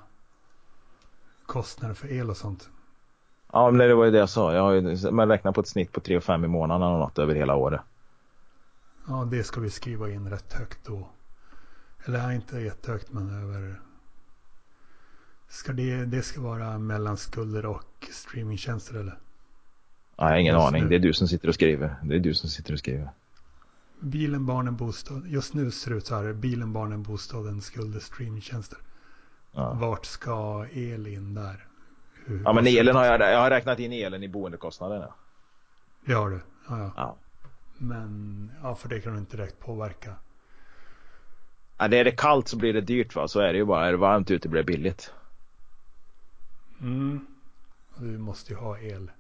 kostnader för el och sånt? Ja, men det var ju det jag sa. Jag har ju, man räknar på ett snitt på 3 5 i månaden eller något över hela året. Ja, det ska vi skriva in rätt högt då. Eller inte jättehögt, men över... Ska det, det ska vara mellan skulder och streamingtjänster eller? Jag har ingen Just aning. nu. Det är du som sitter och skriver. Det är du som sitter och skriver. Bilen, barnen, bostad. Just nu ser det ut så här. Bilen, barnen, bostaden, skulder, streamingtjänster. Ja. Vart ska el in där? Hur, Ja men elen har jag, jag har räknat in elen i boendekostnaderna. Det har du. Ja, ja. Ja. Men ja, för det kan du inte direkt påverka. ja. det är det kallt så blir det dyrt va, så är det ju bara. Är det varmt ute blir det billigt. Mm. Du måste ju ha el.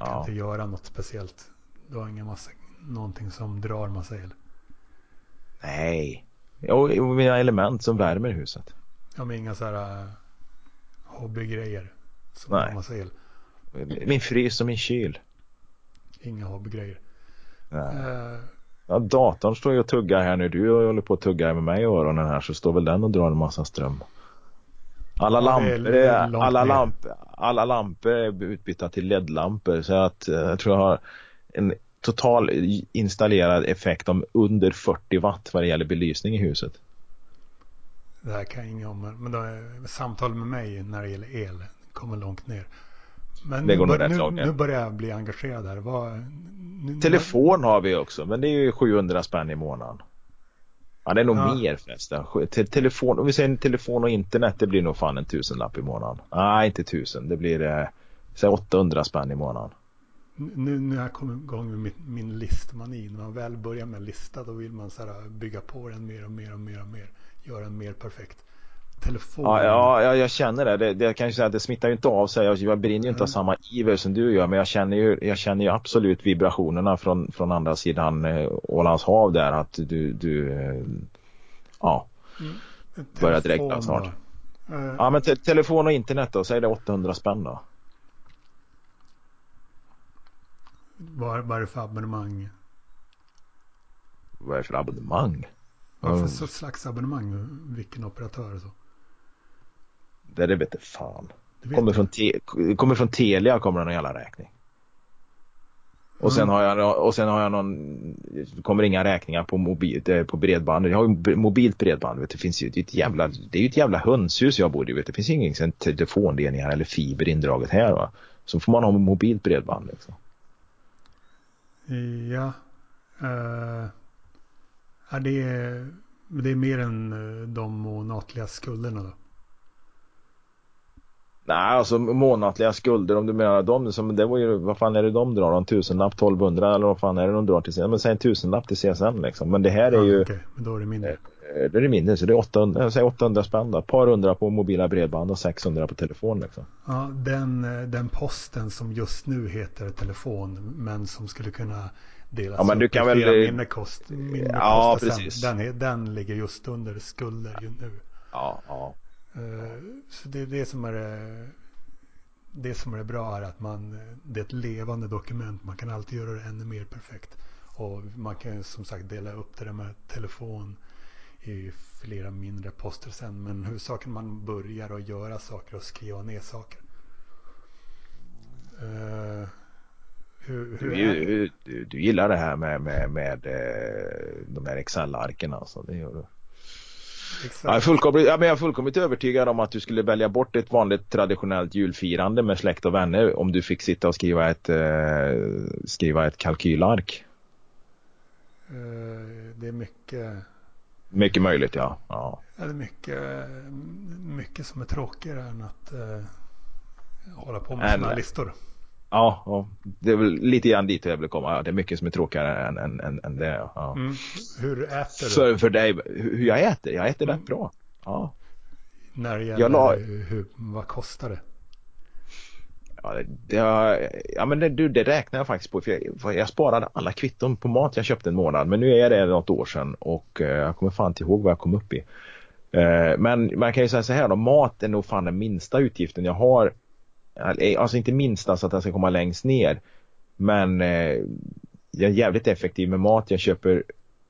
Och du kan Ja. inte göra något speciellt. Du har ingen massa, någonting som drar massa el. Nej. Jo, mina element som värmer huset. Jag har inga så här uh, hobbygrejer. Som Nej. drar massa el. Min frys och min kyl. Inga hobbygrejer. Eh, Ja, datorn står ju och tuggar här nu. Du håller på att tugga med mig i öronen här så står väl den och drar en massa ström. Alla lampor, är alla, lampor, alla lampor är utbytta till LED-lampor så att eh, jag tror jag har en total installerad effekt om under 40 watt vad det gäller belysning i huset. det här kan jag inget om. Men då är samtal med mig när det gäller el kommer långt ner. Men Det nu, går bör, rätt nu, långt ner. nu börjar jag bli engagerad här. Vad, nu, Telefon har vi också men det är ju 700 spänn i månaden. Ja det är nog Ja. mer förresten. Telefon, om vi säger telefon och internet det blir nog fan en tusenlapp i månaden. Nej inte tusen, det blir eh, säg 800 spänn i månaden. Nu, nu har jag kommit igång med min, min listmani. När man väl börjar med en lista då vill man så här bygga på den mer och mer och mer och mer. Göra den mer perfekt. Telefon. Ja, ja, ja jag känner det. det. Det jag kan ju säga att det smittar ju inte av sig. Jag, jag brinner ju inte av Mm. samma iver som du gör. Men jag känner ju, jag känner ju absolut vibrationerna från, från andra sidan eh, Ålands hav där. Att du, du eh, ja. börjar direkt snart. då. Eh, ja men te telefon och internet då, säg det 800 spänn då. vad, vad är det för abonnemang? Vad är det för abonnemang? Vad Mm. för så slags abonnemang? Vilken operatör och så? Det, det vet jag fan. Det Kommer från, te kommer från Telia kommer någon jävla räkning. Och sen, Mm. har jag, och sen har jag någon, kommer inga räkningar på, mobil, på bredband. Jag har ju mobilt bredband. Vet, du. det, finns ju, det, är ett jävla, det är ju ett jävla hönshus jag bor i. Vet. du. Det finns ingen sån telefonledningar eller fiber indraget här. Va? Så får man ha mobilt bredband. Liksom. Ja. Uh, är det, det är mer än eh, de månatliga skulderna då? Nej, alltså månatliga skulder om du menar dem som, det var ju, vad fan är det de drar? En tusenlapp, 1200 eller vad fan är det de drar till CSN? Men säg en tusenlapp till CSN liksom. Men det här är Ja, ju, okej, men då är det mindre. Eh, Det är mindre, så det är 800, jag säger 800 spänn då. Ett par hundra på mobila bredband och 600 på telefon liksom. Ja, den, eh, den posten som just nu heter telefon men som skulle kunna delas Ja, men du kan väl- flera mindre, kost, mindre Ja, precis. sen. Den, den ligger just under skulder ju nu. Ja, ja. Eh, Så det är det som är det, det som är bra är att man, eh, det är ett levande dokument. Man kan alltid göra det ännu mer perfekt. Och man kan som sagt dela upp det där med telefon i flera mindre poster sen. Men huvudsaken man börjar att göra saker och skriva ner saker. Eh, hur, hur Du, du, du, gillar det här med, med, med eh, de här Excel-arken alltså. Det gör du. Jag är, fullkomligt, ja, men jag är fullkomligt övertygad om att du skulle välja bort ett vanligt traditionellt julfirande med släkt och vänner om du fick sitta och skriva ett, eh, skriva ett kalkylark. Eh, det är mycket Mycket möjligt ja. ja. Det är mycket, mycket som är tråkigare än att eh, hålla på med sådana listor. Ja, ja, det är väl lite grann dit jag vill komma. Ja, det är mycket som är tråkigare än, än, än, än det. Ja. Mm. Hur äter du För, för dig, hur jag äter? Jag äter Mm. rätt bra. Ja. när det gäller Jag la- hur, vad kostar det? Ja, det, ja men det, du, det räknar jag faktiskt på. För jag, för jag sparade alla kvitton på mat jag köpte en månad. Men nu är det något år sedan och eh, jag kommer fan inte ihåg vad jag kom upp i. Eh, men man kan ju säga så här då. Mat är nog fan den minsta utgiften jag har. Alltså, eh, alltså inte minsta så alltså att den ska komma längst ner. Men eh, jag är jävligt effektiv med mat. Jag köper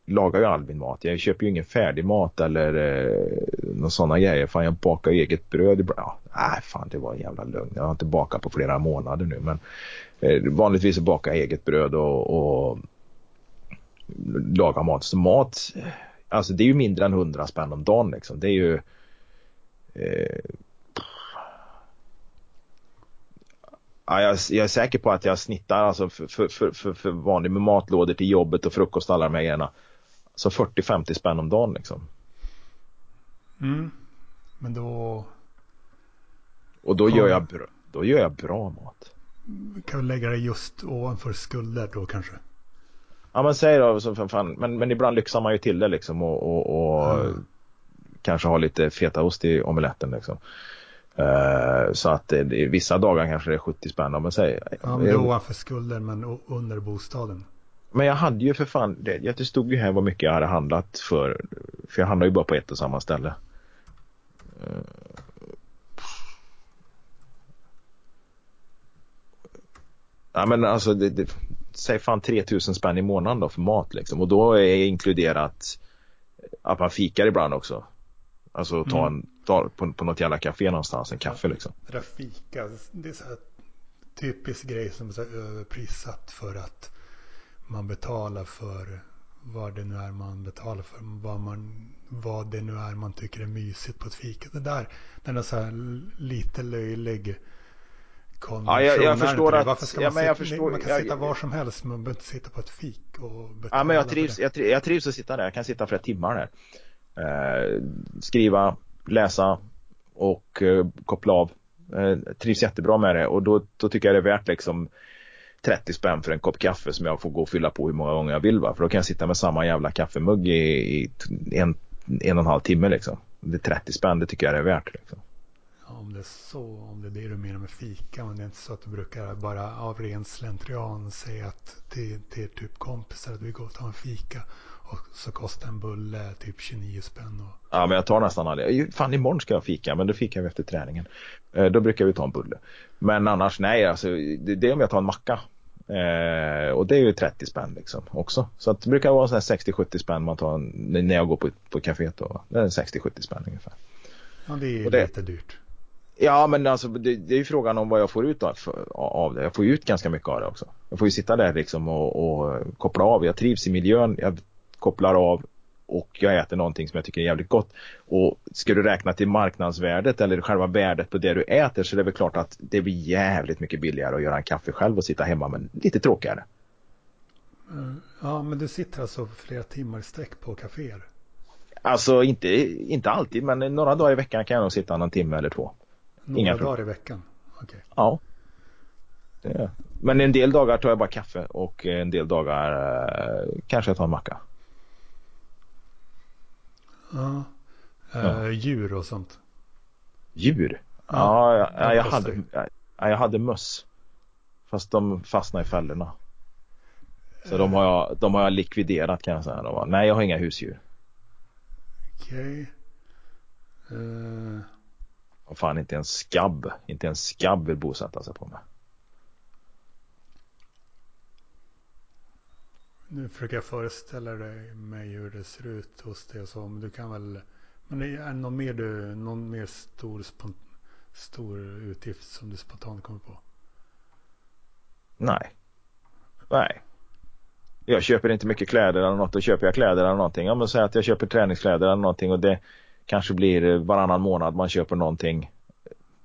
lagar ju all min mat. Jag köper ju ingen färdig mat eller eh, någon sådana grejer. Fan jag bakar eget bröd ibland. Ja, nej fan det var en jävla lögn. Jag har inte bakat på flera månader nu men eh, vanligtvis så bakar jag eget bröd och, och lagar mat. Så mat, eh, alltså det är ju mindre än 100 spänn om dagen liksom. Det är ju eh, Ja, jag, jag, är säker på att jag snittar alltså för, för, för, för, vanlig med matlådor till jobbet och frukost och alla de här grejerna. Så 40-50 spänn om dagen liksom. Mm. Men då... Och då, gör jag, då gör jag bra mat. Kan vi lägga det just ovanför skulder då kanske? Ja men säg då, så fan. Men, men ibland lyxar man ju till det liksom och, och, och mm. kanske ha lite fetaost i omeletten liksom. Uh, så att det, det, vissa dagar kanske det är 70 spänn. Men säg, ja men ovanför skulden men under bostaden. Men jag hade ju för fan, det, det stod ju här vad mycket jag hade handlat för. För jag handlar ju bara på ett och samma ställe. Uh, ja men alltså det, det, säg fan 3000 spänn i månaden då för mat liksom. Och då är inkluderat att man fikar ibland också. Alltså ta mm. En, ta på, på något jävla café någonstans, en kaffe liksom. Det där fika, det är så här typisk grej som är så överprissatt för att man betalar för vad det nu är man betalar för. Vad, man, vad det nu är man tycker är mysigt på ett fika. Det där, den är så här lite löjlig Ja, jag, jag förstår att... Varför ska ja, man, sitta, förstår, man kan jag, sitta var som helst men man behöver inte sitta på ett fik och Ja men jag trivs, jag, jag trivs att sitta där. Jag kan sitta flera timmar där. Eh, skriva, läsa och eh, koppla av. Eh, trivs jättebra med det och då, då tycker jag det är värt liksom 30 spänn för en kopp kaffe som jag får gå och fylla på hur många gånger jag vill va. För då kan jag sitta med samma jävla kaffemugg i, i en, en och en halv timme liksom. Det är 30 spänn, det tycker jag det är värt. Liksom om det är så, om det är det du menar med fika. Men det är inte så att du brukar bara av ren slentrian säga att till, till typ kompisar att vi går och tar en fika. Och så kostar en bulle typ 29 spänn. Och... Ja men jag tar nästan aldrig. Fan imorgon ska jag fika men då fikar vi efter träningen. Eh, då brukar vi ta en bulle. Men annars nej alltså det, det är om jag tar en macka. Eh, och det är ju 30 spänn liksom också. Så det brukar vara 60-70 spänn man tar en, när jag går på, på kaféet då. Det är 60-70 spänn ungefär. Ja det är det, lite dyrt. Ja men alltså det, det är ju frågan om vad jag får ut av det. Jag får ju ut ganska mycket av det också. Jag får ju sitta där liksom och, och koppla av. Jag trivs i miljön, jag kopplar av och jag äter någonting som jag tycker är jävligt gott. Och ska du räkna till marknadsvärdet eller själva värdet på det du äter så är det väl klart att det blir jävligt mycket billigare att göra en kaffe själv och sitta hemma men lite tråkigare. Mm. Ja men du sitter alltså flera timmar i sträck på kaféer? Alltså inte, inte alltid men några dagar i veckan kan jag nog sitta någon timme eller två. Några Inga dagar i veckan? Okay. Ja. Men en del dagar tar jag bara kaffe och en del dagar eh, kanske jag tar en macka. Ja. Eh, ja. Djur och sånt? Djur? Ja, ja jag, jag, hade, jag, jag hade möss. Fast de fastnade i fällorna. Så de, har jag, de har jag likviderat kan jag säga. De var, nej, jag har inga husdjur. Okej. Okay. Uh... Eh, och fan inte en skabb, inte en skabb vill bosätta sig på mig. Nu försöker jag föreställa dig mig hur det ser ut hos dig och så. Men du kan väl. Men det är någon mer, du, någon mer stor, stor utgift som du spontant kommer på? Nej. Nej. Jag köper inte mycket kläder eller något. Då köper jag kläder eller någonting. Om man säger att jag köper träningskläder eller någonting och det kanske blir varannan månad man köper någonting.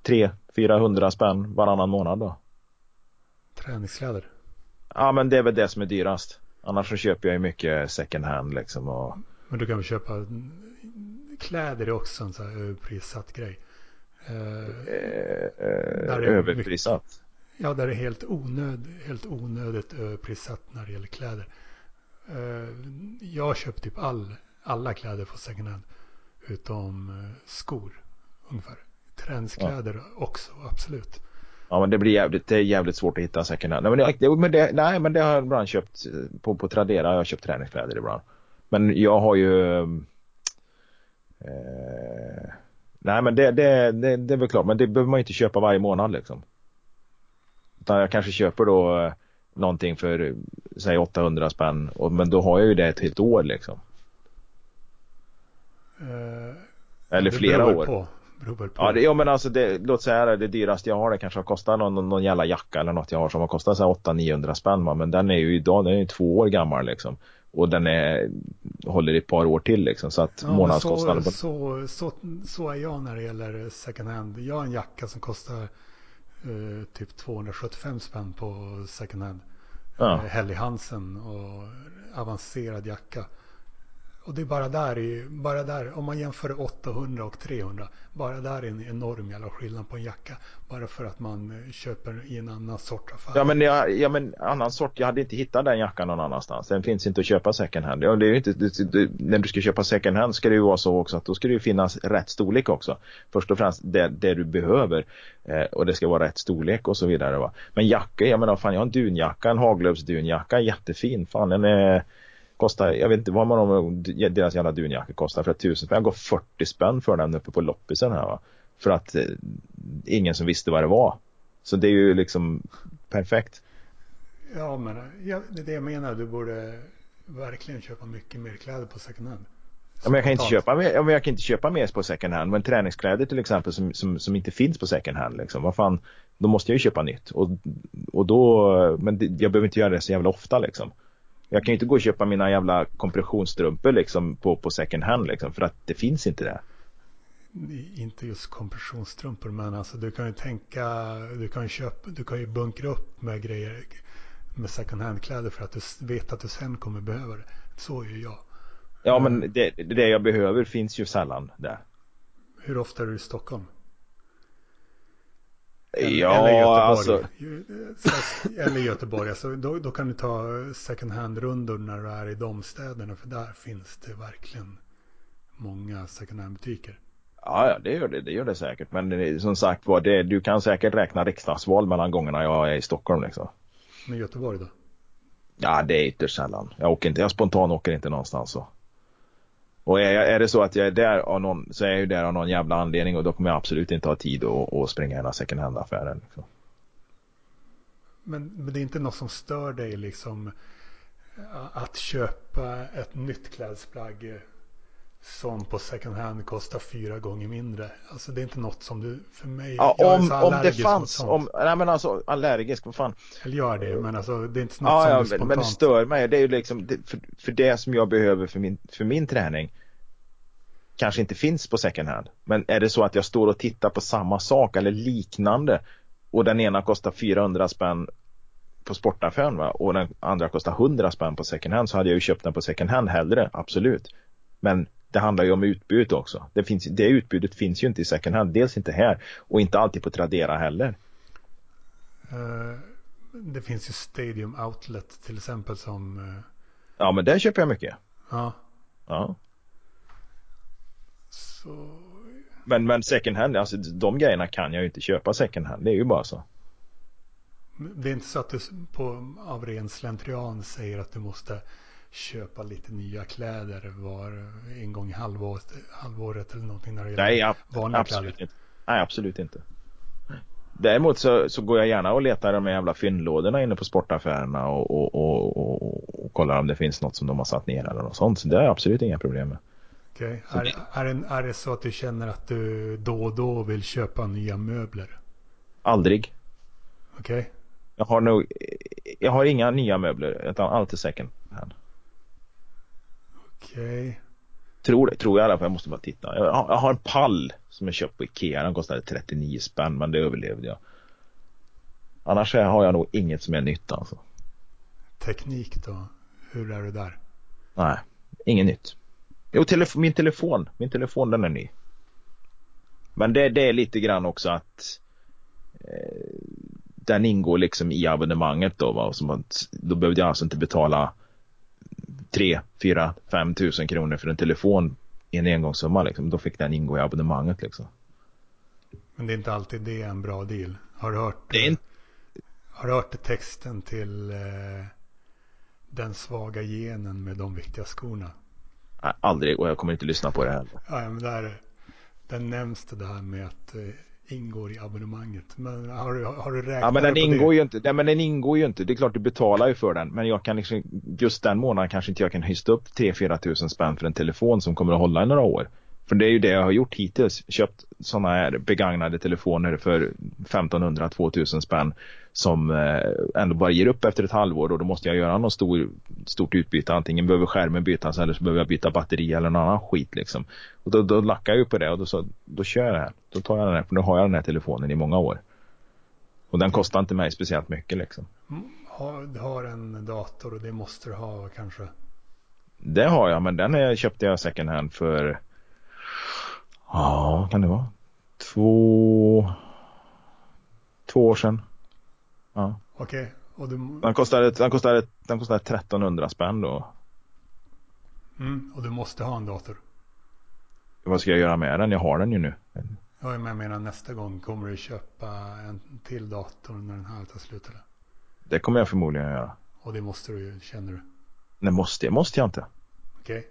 300-400 spänn varannan månad då. Träningskläder? Ja men det är väl det som är dyrast. Annars så köper jag ju mycket second hand liksom. Och... Men du kan väl köpa kläder också en sån här överprissatt grej. Eh, eh, överprissatt? Mycket, ja, där är helt, onöd, helt onödigt överprissatt när det gäller kläder. Eh, jag köper typ all, alla kläder på second hand. Utom eh, skor ungefär. Träningskläder ja. också, absolut. Ja men det blir jävligt, det är jävligt svårt att hitta second hand. Nej men det, men det, nej, men det har jag ibland köpt på, på Tradera. Jag har köpt träningskläder ibland. Men jag har ju eh, Nej men det, det, det, det är väl klart. Men det behöver man ju inte köpa varje månad liksom. Utan jag kanske köper då eh, någonting för säg 800 spänn. Och, men då har jag ju det ett helt år liksom. Uh, Eller flera år. På. Ja, det, ja men alltså det, låt säga det dyraste jag har det kanske har kostat någon, någon jävla jacka eller något jag har som har kostat 800-900 spänn men den är ju idag, den är ju två år gammal liksom. Och den är, håller i ett par år till liksom så att ja, månadskostnaden. Så, så, så, så, är jag när det gäller second hand. Jag har en jacka som kostar eh, typ 275 spänn på second hand. Ja. Eh, Helly Hansen och avancerad jacka. Och det är bara där, bara där, om man jämför 800 och 300, bara där är en enorm jävla skillnad på en jacka. Bara för att man eh, köper i en annan sort affär. Ja men, ja, ja men annan sort, jag hade inte hittat den jackan någon annanstans. Den finns inte att köpa second hand. Ja, det är inte, det, det, när du ska köpa second hand ska det ju vara så också att då ska det ju finnas rätt storlek också. Först och främst det, det du behöver. Eh, och det ska vara rätt storlek och så vidare. Va? Men jacka, jag menar fan jag har en dunjacka, en Haglöfs dunjacka, jättefin. Fan den är Kostar, jag vet inte vad man deras jävla dunjacka kostar för att tusen spänn. Jag går 40 spänn för den uppe på loppisen här va. För att eh, ingen som visste vad det var. Så det är ju liksom perfekt. Ja, men ja, det är det jag menar. Du borde verkligen köpa mycket mer kläder på second hand. Ja, men jag, kan inte köpa mer, ja, jag kan inte köpa mer på second hand. Men träningskläder till exempel som, som, som inte finns på second hand. Liksom. Vad fan, då måste jag ju köpa nytt. Och, och då, men det, jag behöver inte göra det så jävla ofta liksom. Jag kan ju inte gå och köpa mina jävla kompressionsstrumpor liksom på, på second hand liksom. För att det finns inte det. Inte just kompressionsstrumpor men alltså du kan ju tänka, du kan ju köpa, du kan ju bunkra upp med grejer med second hand kläder för att du vet att du sen kommer behöva det. Så är ju jag. Ja men det, det jag behöver finns ju sällan där. Hur ofta är du i Stockholm? Ja, eller Göteborg. alltså. Eller Göteborg. Alltså, då, då kan du ta second hand-rundor när du är i de städerna. För där finns det verkligen många second hand-butiker. Ja, ja, det gör det. Det gör det säkert. Men som sagt var, det, du kan säkert räkna riksdagsval mellan gångerna jag är i Stockholm liksom. Men Göteborg då? Ja, det är ytterst sällan. Jag åker inte, jag spontan åker inte någonstans så. Och är, är det så att jag är där av någon, så är jag ju där av någon jävla anledning och då kommer jag absolut inte ha tid att, att springa i den här second hand-affären. Liksom. Men, men det är inte något som stör dig liksom att köpa ett nytt klädesplagg som på second hand kostar fyra gånger mindre. Alltså det är inte något som du, för mig, ja, jag om, är om det fanns, om, nej men alltså allergisk, vad fan. Eller jag är det, men alltså det är inte något ja, som ja, du spontant. Men det stör mig, det är ju liksom, det, för, för det som jag behöver för min, för min träning kanske inte finns på second hand. Men är det så att jag står och tittar på samma sak eller liknande och den ena kostar 400 spänn på sportaffären va? och den andra kostar 100 spänn på second hand så hade jag ju köpt den på second hand hellre, absolut. Men det handlar ju om utbud också. Det, finns, det utbudet finns ju inte i second hand. Dels inte här och inte alltid på Tradera heller. Uh, det finns ju Stadium Outlet till exempel som... Uh... Ja men där köper jag mycket. Ja. Ja. Så... Men, men second hand, alltså de grejerna kan jag ju inte köpa second hand. Det är ju bara så. Det är inte så att du på, av ren slentrian säger att du måste köpa lite nya kläder var en gång i halvåret, halvåret eller någonting när det gäller Nej, vanliga absolut kläder? Inte. Nej, absolut inte. Däremot så, så går jag gärna och letar de jävla fyndlådorna inne på sportaffärerna och, och, och, och, och kollar om det finns något som de har satt ner eller något sånt. Så det är absolut inga problem med. Okay. är, är, det, är det så att du känner att du då och då vill köpa nya möbler? Aldrig. Okej. Okay. Jag har nog, jag har inga nya möbler utan allt är second hand. Okej. Okay. Tror det, tror jag i alla fall. Jag måste bara titta. Jag har, jag har en pall som jag köpt på Ikea. Den kostade 39 spänn men det överlevde jag. Annars har jag nog inget som är nytt alltså. Teknik då? Hur är det där? Nej, inget nytt. Jo, telefon, min telefon. Min telefon den är ny. Men det, det är lite grann också att eh, den ingår liksom i abonnemanget då. Va? Som att, då behövde jag alltså inte betala 3, 4, 5 tusen kronor för en telefon i en engångssumma. Liksom. Då fick den ingå i abonnemanget. Liksom. Men det är inte alltid det är en bra deal. Har du hört, det är har du hört texten till eh, Den svaga genen med de viktiga skorna? Nej, aldrig och jag kommer inte lyssna på det heller. Ja, men där, där nämns det här med att eh, ingår i abonnemanget. Men har du, har du räknat Ja men den ingår det? ju inte. Nej, men den ingår ju inte. Det är klart du betalar ju för den. Men jag kan liksom, just den månaden kanske inte jag kan hysta upp 3-4 tusen spänn för en telefon som kommer att hålla i några år. För det är ju det jag har gjort hittills. Köpt sådana här begagnade telefoner för 1500-2000 spänn. Som eh, ändå bara ger upp efter ett halvår och då måste jag göra något stor, stort utbyte. Antingen behöver skärmen bytas eller så behöver jag byta batteri eller någon annan skit liksom. Och då, då lackar jag ju på det och då, så, då kör jag det här. Då tar jag den här, för nu har jag den här telefonen i många år. Och den kostar inte mig speciellt mycket liksom. Har, du har en dator och det måste du ha kanske? Det har jag, men den är, köpte jag second hand för, ja, kan det vara? Två, två år sedan. Ja. Okej. Okay. Och du... Den kostade, den kostade, den kostade 1300 spänn då. Mm, och du måste ha en dator. Vad ska jag göra med den? Jag har den ju nu. Ja, men jag menar nästa gång kommer du köpa en till dator när den här tar slut eller? Det kommer jag förmodligen göra. Och det måste du ju, känner du? Nej, måste, måste jag inte. Okej. Okay.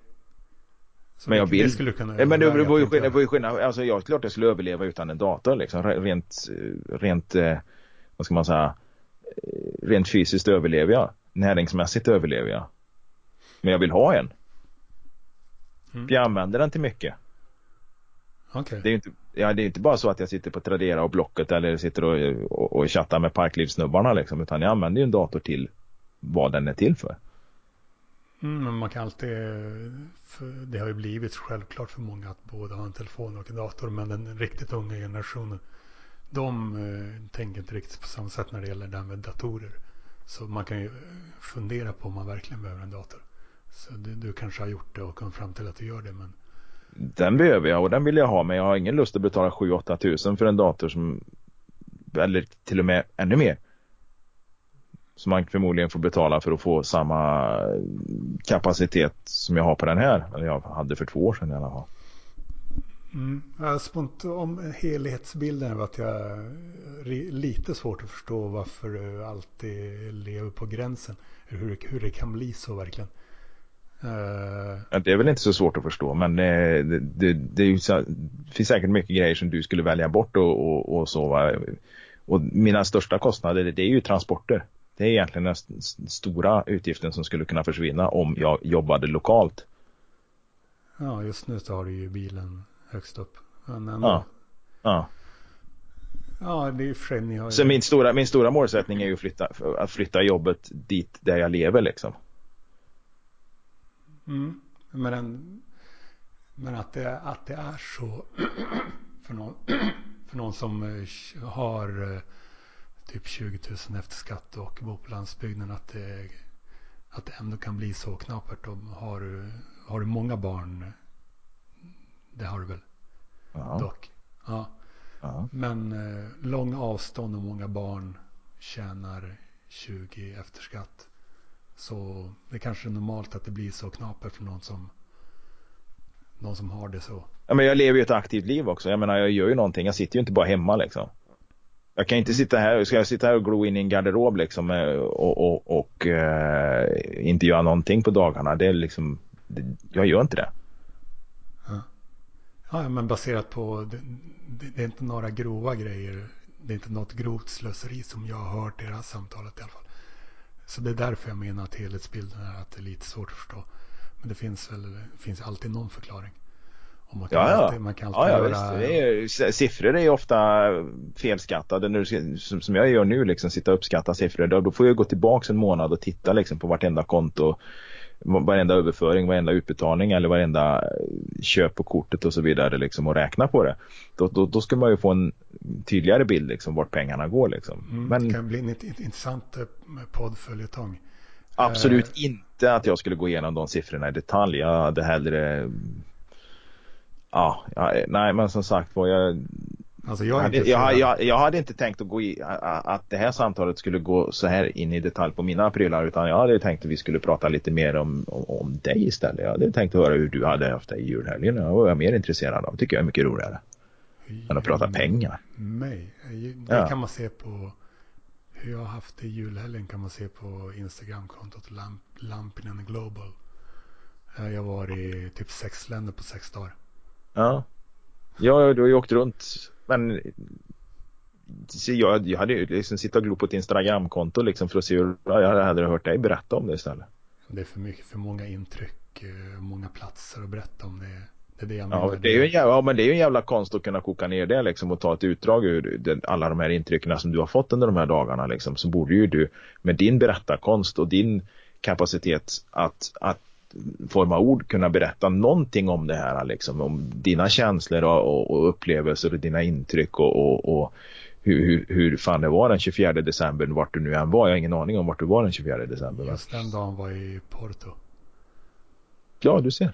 Men jag vill. Det skulle kunna men det var ju skillnad, var skillnad. Alltså jag, klart jag skulle överleva utan en dator liksom. Rent, rent, eh, vad ska man säga, eh, rent fysiskt överlever jag. Näringsmässigt överlever jag. Men jag vill ha en. Mm. Jag använder den till mycket. Okay. Det är inte, ja, det är inte bara så att jag sitter på Tradera och Blocket eller sitter och, och, och chattar med parklivssnubbarna liksom, utan jag använder ju en dator till vad den är till för. Mm, men man kan alltid, det har ju blivit självklart för många att både ha en telefon och en dator, men den riktigt unga generationen, de eh, tänker inte riktigt på samma sätt när det gäller det här med datorer. Så man kan ju eh, fundera på om man verkligen behöver en dator. Så du, du kanske har gjort det och kommit fram till att du gör det, men den behöver jag och den vill jag ha men jag har ingen lust att betala 7-8 tusen för en dator som eller till och med ännu mer. Som man förmodligen får betala för att få samma eh, kapacitet som jag har på den här. Eller jag hade för två år sedan i alla fall. Mm. Spont om helhetsbilden är att jag lite svårt att förstå varför du alltid lever på gränsen. Hur, hur det kan bli så verkligen. Ja, det är väl inte så svårt att förstå men det, det, det, ju, det finns säkert mycket grejer som du skulle välja bort och, och, och så. Och mina största kostnader det är ju transporter. Det är egentligen den stora utgiften som skulle kunna försvinna om jag jobbade lokalt. Ja, just nu så har du ju bilen högst upp. Men ändå. Ja. ja. Ja, det är för sig, har ju... Så min stora, min stora målsättning är ju att flytta, att flytta jobbet dit där jag lever liksom. Mm. Men, en, men att, det, att det är så [CLEARS THROAT] för någon, [CLEARS THROAT] för någon som eh, har eh, typ 20 000 efter skatt och bor på landsbygden att det, att det ändå kan bli så knapert. Har, du, har du många barn, det har du väl? Ja. Dock. Ja. ja. Men eh, långa avstånd och många barn tjänar 20 efter skatt. Så det är kanske är normalt att det blir så knapert för någon som, någon som har det så. Ja, men jag lever ju ett aktivt liv också. Jag menar, jag gör ju någonting. Jag sitter ju inte bara hemma liksom. Jag kan inte sitta här, ska jag sitta här och glo in i en garderob liksom eh, och, och, och uh, inte göra någonting på dagarna. Det är liksom, det, jag gör inte det. Ja. men baserat på, det, det, är inte några grova grejer. Det är inte något grovt slöseri som jag har hört i det här samtalet i alla fall. Så det är därför jag menar att helhetsbilden är att det är lite svårt att förstå. Men det finns väl finns alltid någon förklaring. Och man kan ja, ja. Alltid, man kan alltid ja, ja, göra... visst. Är, siffror är ju ofta felskattade. Du, som, som jag gör nu, liksom, sitta och uppskatta siffror. Då, då får jag gå tillbaka en månad och titta liksom, på vartenda konto varenda överföring, varenda utbetalning eller varenda köp på kortet och så vidare liksom och räkna på det. Då, då, då ska man ju få en tydligare bild liksom vart pengarna går liksom. Mm, Men, det kan bli en intressant eh, poddföljetong. Absolut eh. inte att jag skulle gå igenom de siffrorna i detalj. Jag hade hellre Ja, ja nej men som sagt var jag Alltså jag, hade, jag, jag, jag, hade inte tänkt att gå i, att det här samtalet skulle gå så här in i detalj på mina prylar utan jag hade tänkt att vi skulle prata lite mer om, om, om dig istället. Jag hade tänkt höra hur du hade haft det i julhelgen. Det var jag mer intresserad av. tycker jag är mycket roligare. Än att prata pengar. Mig? Det ja. kan man se på hur jag har haft det i julhelgen kan man se på Instagramkontot Lamp, Lampinen Global. Jag var i typ sex länder på sex dagar. Ja. Ja, du har ju åkt runt men jag, jag hade ju liksom sitta och glo på ett Instagramkonto liksom för att se hur jag hade hört dig berätta om det istället. Det är för mycket, för många intryck, eh, många platser att berätta om det. Det är det jag menar. Ja, det är ju en jävla, ja, men det är ju en jävla konst att kunna koka ner det liksom och ta ett utdrag ur den, alla de här intrycken som du har fått under de här dagarna liksom. Så borde ju du med din berättarkonst och din kapacitet att, att form av ord kunna berätta någonting om det här liksom om dina känslor och, och, upplevelser och dina intryck och, och, och hur, hur, hur fan det var den 24 december, vart du nu än var. Jag har ingen aning om vart du var den 24 december. Just den dagen var i Porto. Ja, du ser.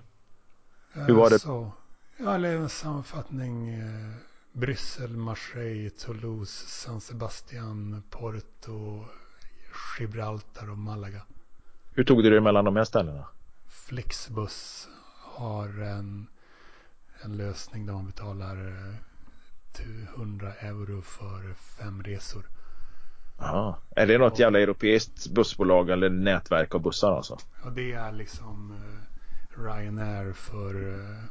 Hur var det? Eh, Så, ja, eller en sammanfattning. Eh, Bryssel, Marseille, Toulouse, San Sebastian, Porto, Gibraltar och Malaga. Hur tog du dig mellan de här ställena? Flixbus har en, en lösning där man betalar eh, 100 euro för fem resor. Aha. Är det något jävla europeiskt bussbolag eller nätverk av bussar alltså? Och det är liksom eh, Ryanair för eh,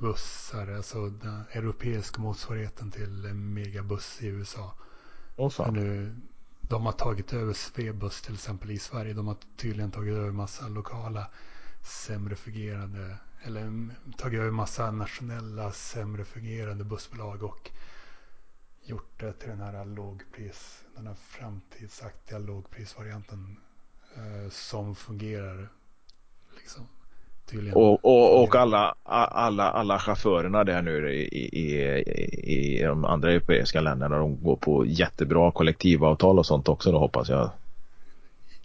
bussar. Alltså den europeiska motsvarigheten till eh, Megabuss i USA. Fan. nu, de har tagit över Svebus till exempel i Sverige. De har tydligen tagit över massa lokala sämre fungerande eller tagit över massa nationella sämre fungerande bussbolag och gjort det till den här lågpris, den här framtidsaktiga lågprisvarianten eh, som fungerar liksom tydligen. Och, och, och alla, alla, alla chaufförerna där nu i, i, i, i de andra europeiska länderna de går på jättebra kollektivavtal och sånt också då hoppas jag.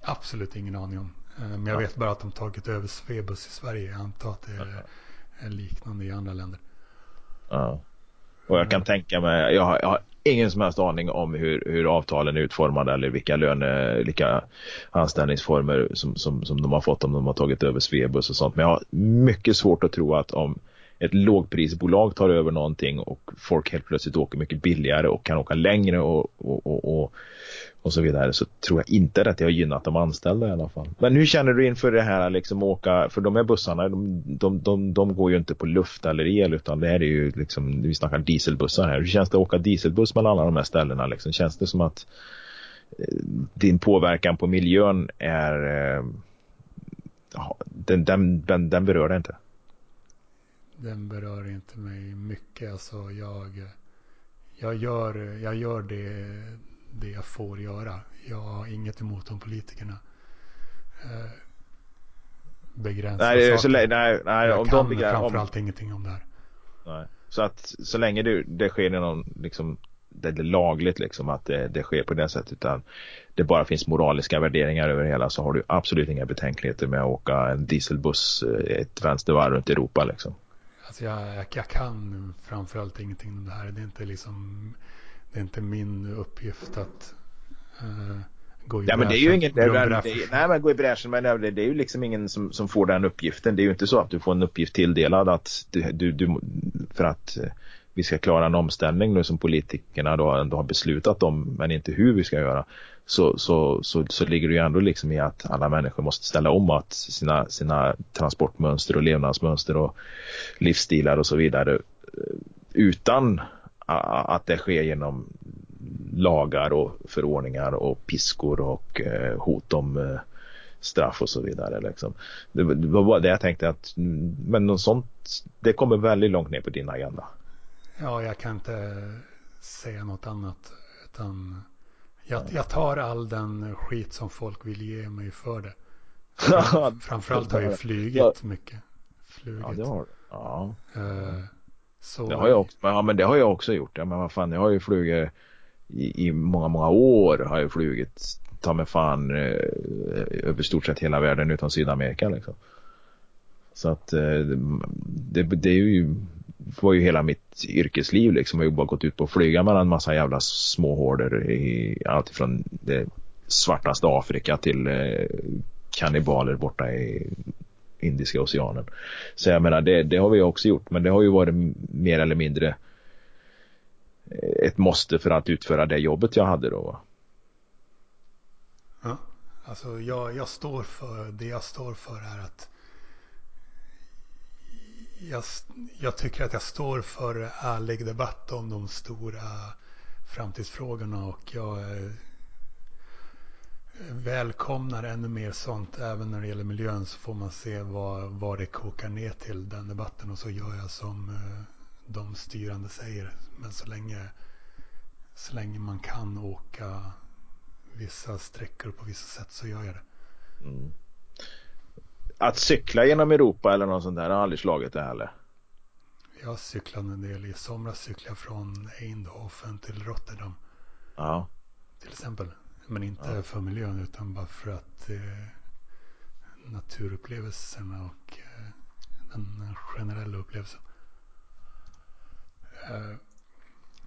Absolut ingen aning om. Eh, Men jag Ja. vet bara att de tagit över Svebus i Sverige. Jag antar att det är, är liknande i andra länder. Ja. Och jag kan tänka mig, jag har, jag har ingen som helst aning om hur, hur avtalen är utformade eller vilka löne, vilka anställningsformer som, som, som de har fått om de har tagit över Svebus och sånt. Men jag har mycket svårt att tro att om ett lågprisbolag tar över någonting och folk helt plötsligt åker mycket billigare och kan åka längre och, och, och, och, och så vidare så tror jag inte att det har gynnat de anställda i alla fall. Men hur känner du inför det här liksom åka, för de här bussarna de, de, de, de går ju inte på luft eller el utan det här är ju liksom, vi snackar dieselbussar här. Hur känns det att åka dieselbuss mellan alla de här ställena liksom? Känns det som att eh, din påverkan på miljön är eh, den, den, den, den berör det inte? Den berör inte mig mycket. Alltså jag, jag, gör, jag gör det, det jag får göra. Jag har inget emot de politikerna. Eh, begränsar Nej, är så, saker. lä- nej, nej jag om kan de begär, om, framförallt ingenting om det här. Nej. Så att så länge det, det sker någon, liksom, det är lagligt liksom att det, det sker på det sättet utan det bara finns moraliska värderingar över hela så har du absolut inga betänkligheter med att åka en dieselbuss eh, ett vänstervarv runt Europa liksom. Alltså jag, jag, jag kan framförallt ingenting om det här. Det är inte liksom det är inte min uppgift att eh, gå i Ja men det är ju bräschen- ingen, det, bräschen. det, nej men gå i bräschen men det, det är ju liksom ingen som, som får den uppgiften. Det är ju inte så att du får en uppgift tilldelad att du, du, för att eh, vi ska klara en omställning nu som politikerna då ändå har beslutat om men inte hur vi ska göra. Så, så, så, så ligger det ju ändå liksom i att alla människor måste ställa om att sina, sina transportmönster och levnadsmönster och livsstilar och så vidare eh, utan att det sker genom lagar och förordningar och piskor och eh, hot om eh, straff och så vidare. Liksom. Det, var- bara det jag tänkte att mm, men något sånt det kommer väldigt långt ner på din agenda. Ja, jag kan inte säga något annat. Utan jag, jag tar all den skit som folk vill ge mig för det. [LAUGHS] Framförallt har jag flugit mycket. Flugit. Ja, det har ja, Eh, så det har jag också. Ja, men det har jag också gjort. Ja, men vad fan, jag har ju flugit i, i många, många år har jag flugit ta mig fan eh, över stort sett hela världen utom Sydamerika liksom. Så att eh, det, det är ju var ju hela mitt yrkesliv liksom. Jag har ju bara gått ut på att flyga mellan massa jävla småhårder i allt från det svartaste Afrika till eh, kannibaler borta i Indiska oceanen. Så jag menar det, det har vi också gjort men det har ju varit mer eller mindre eh, ett måste för att utföra det jobbet jag hade då. Ja, alltså jag, jag står för, det jag står för är att jag, jag tycker att jag står för ärlig debatt om de stora framtidsfrågorna och jag eh, välkomnar ännu mer sånt även när det gäller miljön så får man se vad, vad det kokar ner till den debatten och så gör jag som eh, de styrande säger. Men så länge, så länge man kan åka vissa sträckor på vissa sätt så gör jag det. Mm. Att cykla genom Europa eller något sånt där har aldrig slagit det heller. Jag cyklade en del. I somras cyklade jag från Eindhoven till Rotterdam. Ja. Till exempel. Men inte Ja. för miljön utan bara för att eh, naturupplevelserna och eh, den generella upplevelsen. Eh,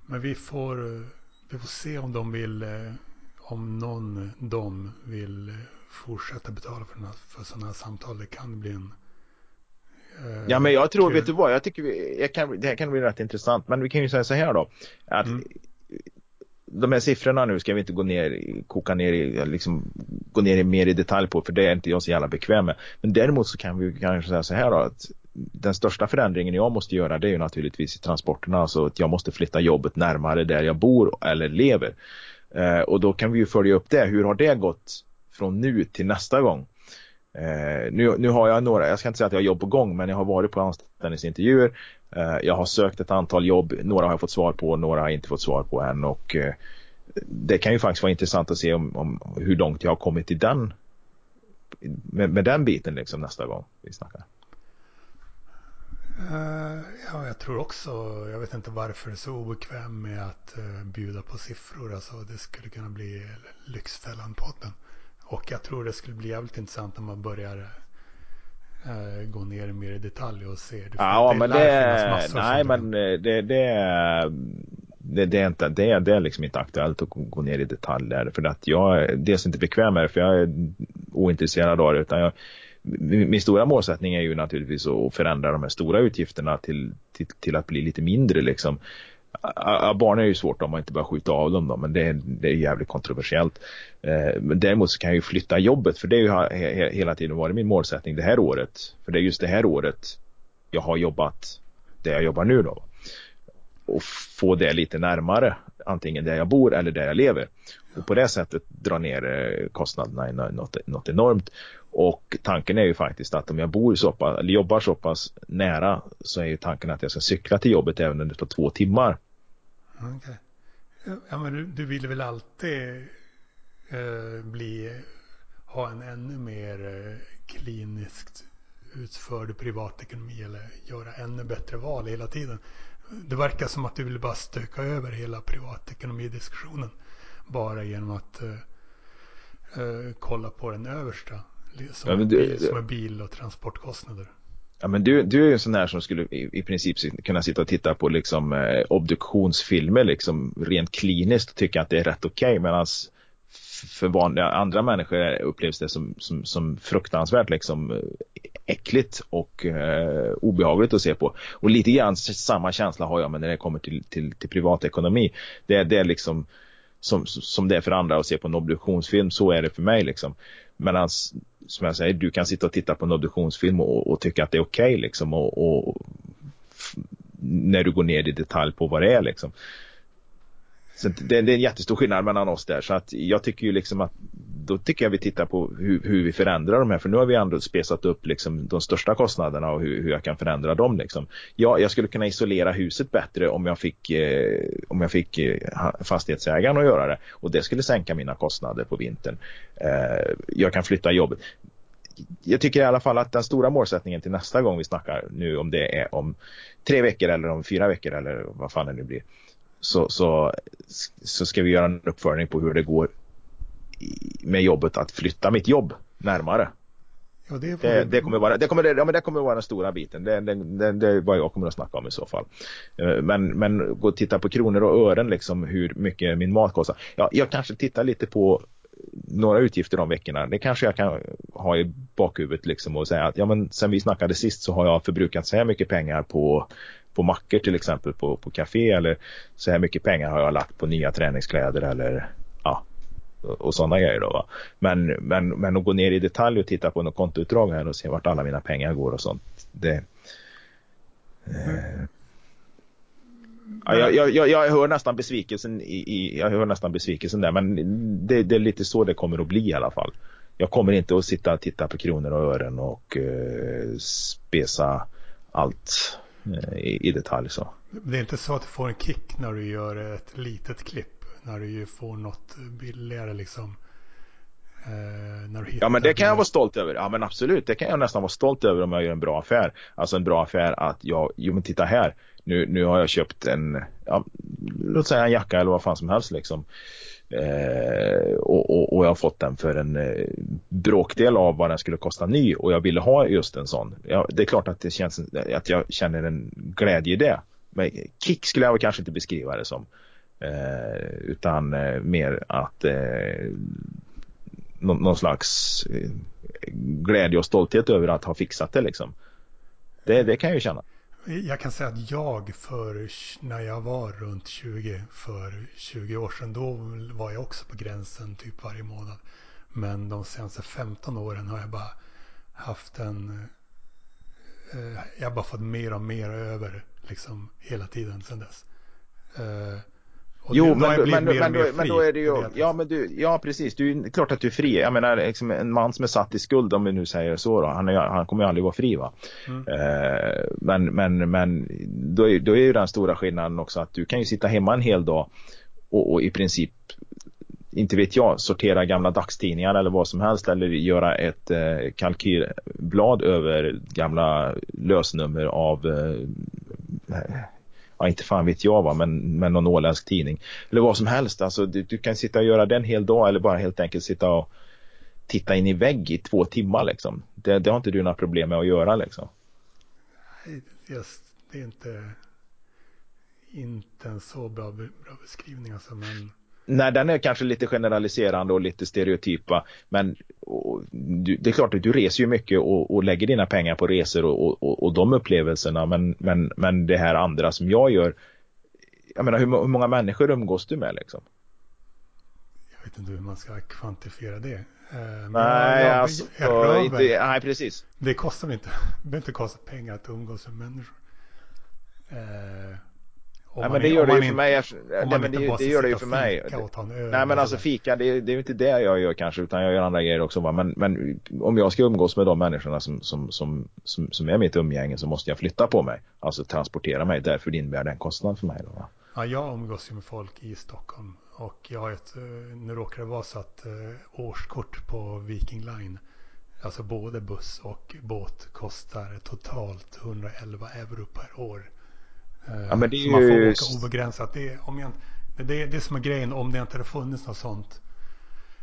men vi får, eh, vi får se om de vill, eh, om någon de vill eh, fortsätta betala för, här- för sådana här samtal. Det kan bli en Ja men jag tror, vet du vad, jag tycker vi, jag kan, det här kan bli rätt intressant. Men vi kan ju säga så här då. Att Mm de här siffrorna nu ska vi inte gå ner, i- koka ner i, liksom, gå ner i mer i detalj på för det är inte jag så jävla bekväm med. Men däremot så kan vi kanske säga så här då att den största förändringen jag måste göra det är ju naturligtvis i transporterna. Alltså att jag måste flytta jobbet närmare där jag bor eller lever. Eh, och då kan vi ju följa upp det. Hur har det gått från nu till nästa gång? Eh, nu, nu har jag några, jag ska inte säga att jag har jobb på gång, men jag har varit på anställningsintervjuer. Eh, jag har sökt ett antal jobb, några har jag fått svar på, några har jag inte fått svar på än och eh, det kan ju faktiskt vara intressant att se om, om hur långt jag har kommit i den med, med den biten liksom nästa gång vi snackar. Eh, ja, jag tror också, jag vet inte varför det är så obekväm med att uh, bjuda på siffror. Alltså det skulle kunna bli Lyxfällan-podden. Och jag tror det skulle bli jävligt intressant om man börjar gå ner mer i detalj och se. Det, Ja, men det, finnas massor nej men eh, det, det, det, det är inte, det, det är liksom inte aktuellt att gå ner i detalj där för att jag är dels inte bekväm med det för jag är ointresserad av det utan jag, min min stora målsättning är ju naturligtvis att förändra de här stora utgifterna till, till, till att bli lite mindre liksom. Barn är ju svårt om man inte bara skjuta av dem då, men det, är- det är jävligt kontroversiellt. Eh, men däremot så kan jag ju flytta jobbet, för det har ju hela tiden varit min målsättning det här året. För det är just det här året jag har jobbat där jag jobbar nu då. Och få det lite närmare, antingen där jag bor eller där jag lever. Och på det sättet dra ner eh, kostnaderna något, något enormt. Och tanken är ju faktiskt att om jag bor så pass, eller jobbar så pass nära så är ju tanken att jag ska cykla till jobbet även om det tar två timmar. Okay. Ja, men du, du vill väl alltid eh, bli, ha en ännu mer eh, kliniskt utförd privatekonomi eller göra ännu bättre val hela tiden. Det verkar som att du vill bara stöka över hela privatekonomidiskussionen bara genom att eh, eh kolla på den översta. Som, Ja, du- bil, som är bil och transportkostnader. Ja men du, du är ju en sån där som skulle i, i princip kunna sitta och titta på liksom eh, obduktionsfilmer liksom rent kliniskt och tycka att det är rätt okej medan för vanliga andra människor upplevs det som, som, som fruktansvärt liksom eh, äckligt och eh, obehagligt att se på. Och lite grann samma känsla har jag men när det kommer till, till, till privatekonomi. Det, det är liksom som, som det är för andra att se på en obduktionsfilm, så är det för mig liksom. Medan som jag säger, du kan sitta och titta på en obduktionsfilm och, och tycka att det är okej liksom och, och när du går ner i detalj på vad det är liksom. Så det, det är en jättestor skillnad mellan oss där så att jag tycker ju liksom att då tycker jag vi tittar på hur, hur vi förändrar de här för nu har vi ändå spesat upp liksom de största kostnaderna och hur, hur jag kan förändra dem liksom. Ja, jag skulle kunna isolera huset bättre om jag fick, eh, om jag fick eh, fastighetsägaren att göra det och det skulle sänka mina kostnader på vintern. Eh, jag kan flytta jobbet. Jag tycker i alla fall att den stora målsättningen till nästa gång vi snackar nu om det är om tre veckor eller om fyra veckor eller vad fan det nu blir så, så, så ska vi göra en uppföljning på hur det går med jobbet att flytta mitt jobb närmare. Ja, det, Det, det, kommer, vara, det, kommer, ja, men det kommer vara den stora biten. Det, det, det, det är vad jag kommer att snacka om i så fall. Eh, Men, men gå och titta på kronor och ören, liksom, hur mycket min mat kostar. Ja, jag kanske tittar lite på några utgifter de veckorna. Det kanske jag kan ha i bakhuvudet liksom och säga att ja, men sen vi snackade sist så har jag förbrukat så här mycket pengar på på mackor till exempel på, på café eller så här mycket pengar har jag lagt på nya träningskläder eller ja och, sådana grejer då va. Men, men, men att gå ner i detalj och titta på något kontoutdrag här och se vart alla mina pengar går och sånt. Det, eh, ja, jag, jag, jag, hör nästan besvikelsen i, i, jag hör nästan besvikelsen där men det, det är lite så det kommer att bli i alla fall. Jag kommer inte att sitta och titta på kronor och ören och eh, spesa allt i, i detalj så. Det är inte så att du får en kick när du gör ett litet klipp. När du ju får något billigare liksom. Eh, Ja men det kan jag vara stolt över. Ja men absolut, det kan jag nästan vara stolt över om jag gör en bra affär. Alltså en bra affär att jag, jo men titta här. Nu, nu har jag köpt en, ja, låt säga en jacka eller vad fan som helst liksom. Eh, och, och, och jag har fått den för en eh, bråkdel av vad den skulle kosta ny och jag ville ha just en sån. Ja, det är klart att det känns, att jag känner en glädje i det. Men kick skulle jag väl kanske inte beskriva det som. Eh, utan eh, mer att eh, någon, någon slags eh, glädje och stolthet över att ha fixat det liksom. Det, det kan jag ju känna. Jag kan säga att jag för när jag var runt 20 för 20 år sedan då var jag också på gränsen typ varje månad. Men de senaste 15 åren har jag bara haft en eh, jag har bara fått mer och mer över liksom hela tiden sedan dess. Eh, Jo, men, då, men fri då är det ju, ja men du, ja precis, du, är klart att du är fri. Jag menar liksom, en man som är satt i skuld om vi nu säger så då, han, är, han kommer ju aldrig vara fri va. Mm. Eh, men men, men då, är, då är ju den stora skillnaden också att du kan ju sitta hemma en hel dag och, och i princip inte vet jag, sortera gamla dagstidningar eller vad som helst eller göra ett eh, kalkylblad över gamla lösnummer av eh, ja inte fan vet jag vad, men, men någon åländsk tidning. Eller vad som helst, alltså du, du kan sitta och göra den hel dag eller bara helt enkelt sitta och titta in i vägg i två timmar liksom. Det, det har inte du några problem med att göra liksom. Just, det är inte, inte en så bra, bra beskrivning alltså. Men Nej, den är kanske lite generaliserande och lite stereotypa. Men och, du, det är klart att du reser ju mycket och, och lägger dina pengar på resor och, och, och de upplevelserna. Men, men, men det här andra som jag gör. Jag menar hur, hur många människor umgås du med liksom? jag vet inte hur man ska kvantifiera det. Eh, men Nej, jag, alltså, jag inte, nej precis. Det kostar inte. Det behöver inte kosta pengar att umgås med människor. Nej, men det gör det ju för mig. Nej, men det, gör det ju för mig. Nej men alltså fika, det, det är ju inte det jag gör kanske utan jag gör andra grejer också. Va? Men, men om jag ska umgås med de människorna som, som, som, som, som är mitt umgänge så måste jag flytta på mig. Alltså transportera mig. Därför innebär det en kostnad för mig. Då, va? Ja, jag umgås ju med folk i Stockholm. Och jag har ett, eh, nu råkar det vara så att eh, årskort på Viking Line, alltså både buss och båt, kostar totalt 111 euro per år. Eh, Ja, men det är så man får ju- åka obegränsat. Det, är- om jag, det, är det som är grejen, om det inte hade funnits något sånt,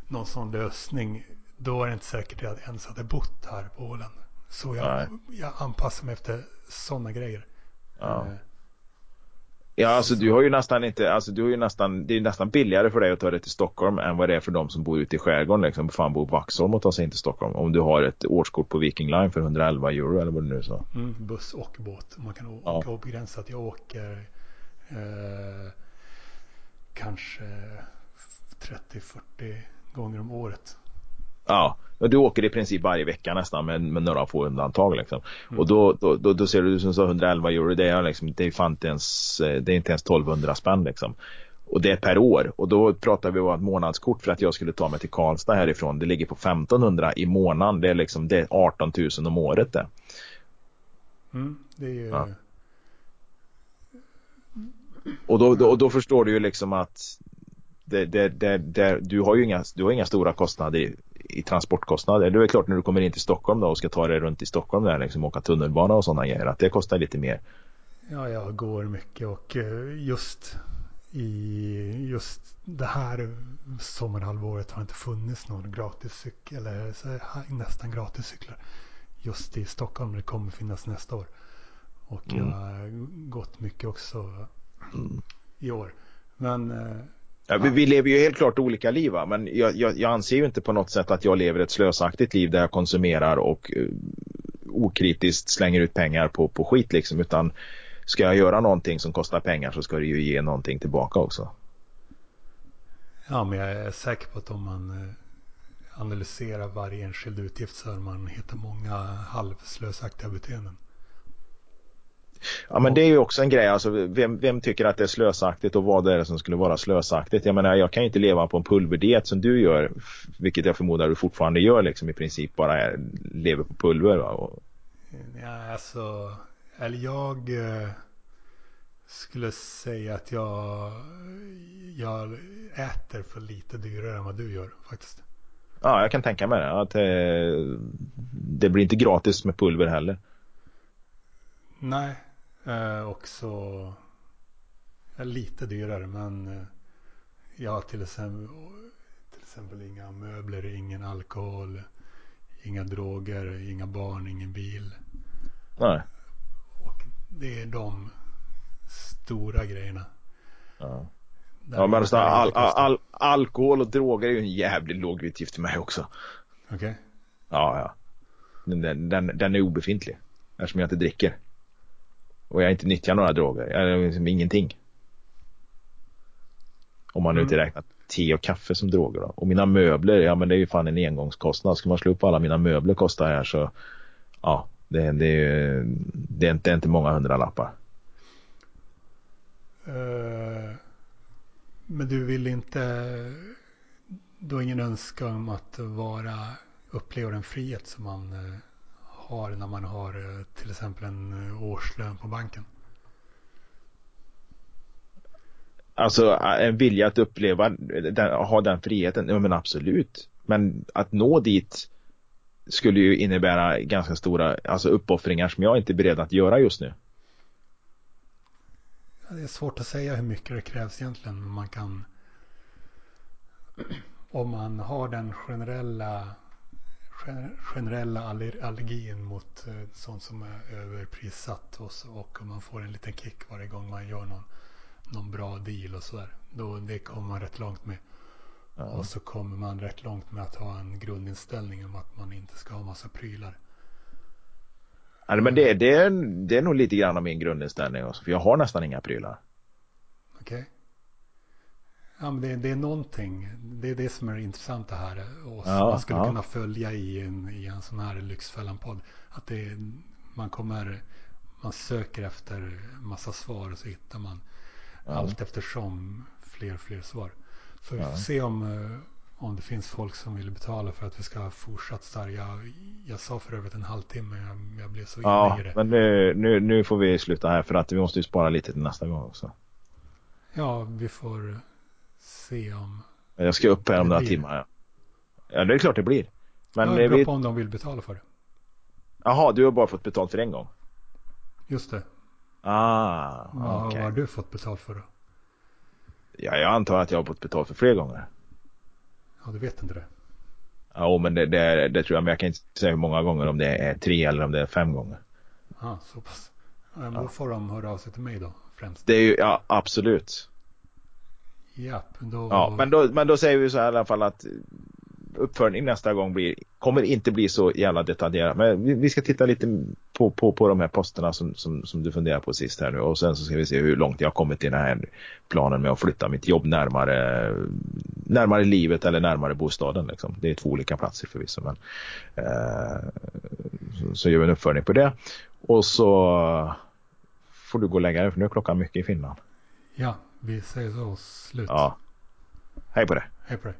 någon sån lösning, då är det inte säkert att jag ens hade bott här på Åland. Så jag, Nej. jag anpassar mig efter sådana grejer. Ja. Ja, alltså du har ju nästan inte, alltså du har ju nästan, det är nästan billigare för dig att ta dig till Stockholm än vad det är för de som bor ute i skärgården liksom. Fan bor i Vaxholm och tar sig in till Stockholm. Om du har ett årskort på Viking Line för 111 euro eller vad det nu är så. Mm, buss och båt. Man kan å- Ja. åka obegränsat. Jag åker eh, kanske 30-40 gånger om året. Ja, du åker i princip varje vecka nästan med, med några få undantag liksom. Mm. Och då, då, då, då ser du som sa 111 euro, det är liksom, det är fan inte ens, eh, det är inte ens 1200 spänn liksom. Och det är per år och då pratar vi om ett månadskort för att jag skulle ta mig till Karlstad härifrån. Det ligger på 1500 i månaden. Det är liksom det är 18 000 om året det. Mm, det är ju... Ja. Och då, då, då förstår du ju liksom att det, det, det, det, du, har ju inga, du har inga stora kostnader i, transportkostnader. Det är klart när du kommer in till Stockholm då och ska ta dig runt i Stockholm där liksom åka tunnelbana och sådana grejer att det kostar lite mer. Ja, jag går mycket och eh, just i just det här sommarhalvåret har inte funnits någon gratis cykel eller nästan gratis cyklar just i Stockholm. Det kommer finnas nästa år. Och Mm. jag har gått mycket också Mm. i år. Men eh, Ja, vi, vi lever ju helt klart olika liv va? men jag, jag, jag anser ju inte på något sätt att jag lever ett slösaktigt liv där jag konsumerar och uh, okritiskt slänger ut pengar på, på skit liksom utan ska jag göra någonting som kostar pengar så ska det ju ge någonting tillbaka också. Ja, men jag är säker på att om man eh, analyserar varje enskild utgift så har man hittar många halvslösaktiga beteenden. Ja men det är ju också en grej, alltså, vem, vem tycker att det är slösaktigt och vad är det som skulle vara slösaktigt? Jag menar jag kan ju inte leva på en pulverdiet som du gör, vilket jag förmodar du fortfarande gör liksom i princip bara är, lever på pulver. Va? Och, Ja, alltså, eller jag eh, skulle säga att jag, jag äter för lite dyrare än vad du gör faktiskt. Ja, jag kan tänka mig det. Att, eh, det blir inte gratis med pulver heller. Nej, eh, också ja, lite dyrare men eh, ja till exempel, till exempel inga möbler, ingen alkohol, inga droger, inga barn, ingen bil. Nej. Och det är de stora grejerna. Ja. Ja, men alltså, all, kostar. all, alkohol och droger är ju en jävligt låg utgift för mig också. Okej. Ja, ja. Den, den, den, den är obefintlig. Eftersom jag inte dricker. Och jag inte nyttjar några droger. Jag är liksom ingenting. Om man nu Mm. inte räknar te och kaffe som droger då. Och mina möbler, ja men det är ju fan en engångskostnad. Ska man slå upp alla mina möbler kostar här så ja, det, det, är, det, är, inte, det är inte många hundralappar. Eh, men du vill inte, du har ingen önskan om att vara, uppleva den frihet som man eh, har när man har eh, till exempel en eh, årslön på banken? Alltså en vilja att uppleva, ha den friheten, ja men absolut. Men att nå dit skulle ju innebära ganska stora alltså uppoffringar som jag inte är beredd att göra just nu. Ja, Det är svårt att säga hur mycket det krävs egentligen. Man kan, om man har den generella, gener- generella aller- allergin mot eh, sånt som är överprissatt och, så, och om man får en liten kick varje gång man gör någon, någon bra deal och sådär. Då det kommer man rätt långt med. Ja. Och så kommer man rätt långt med att ha en grundinställning om att man inte ska ha massa prylar. Ja, men det, det, är, det är nog lite grann av min grundinställning också, för jag har nästan inga prylar. Okej? Ja, men det, det är någonting. Det är det som är intressant det här. Och som Ja, man skulle ja. kunna följa i en, i en sån här Lyxfällan-podd. Att det man kommer, man söker efter massa svar och så hittar man Ja. allt eftersom fler och fler svar. Så vi får se om, eh, om det finns folk som vill betala för att vi ska ha fortsatt stark. Jag, jag sa för övrigt en halvtimme. Jag, jag blev så inne Ja, i det. men nu, nu, nu får vi sluta här för att vi måste ju spara lite till nästa gång också. Ja, vi får se om... Jag ska upp här om några blir. timmar. Ja. ja, det är klart det blir. Men ja, det beror vi... på om de vill betala för det. Jaha, du har bara fått betalt för en gång? Just det. Ah, Vad okej. vad har du fått betalt för då? Ja, jag antar att jag har fått betalt för fler gånger. Ja, du vet inte det. Ja, men det, det, det tror jag, men jag kan inte säga hur många gånger, om det är tre eller om det är fem gånger. Ja, så pass. Ja, men Ja. Då får de höra av sig till mig då främst. Det är ju, ja absolut. Japp, då... Ja, men då, men då säger vi så här i alla fall att uppföljning nästa gång blir, kommer inte bli så jävla detaljerad. Men vi, vi ska titta lite på, på, på de här posterna som, som, som du funderar på sist här nu och sen så ska vi se hur långt jag har kommit i den här planen med att flytta mitt jobb närmare, närmare livet eller närmare bostaden. Liksom. Det är två olika platser förvisso. Men, eh, så, så gör vi en uppföljning på det. Och så får du gå och lägga dig för nu är klockan mycket i Finland. Ja, vi säger så. Slut. Ja. Hej på det. Hej på dig.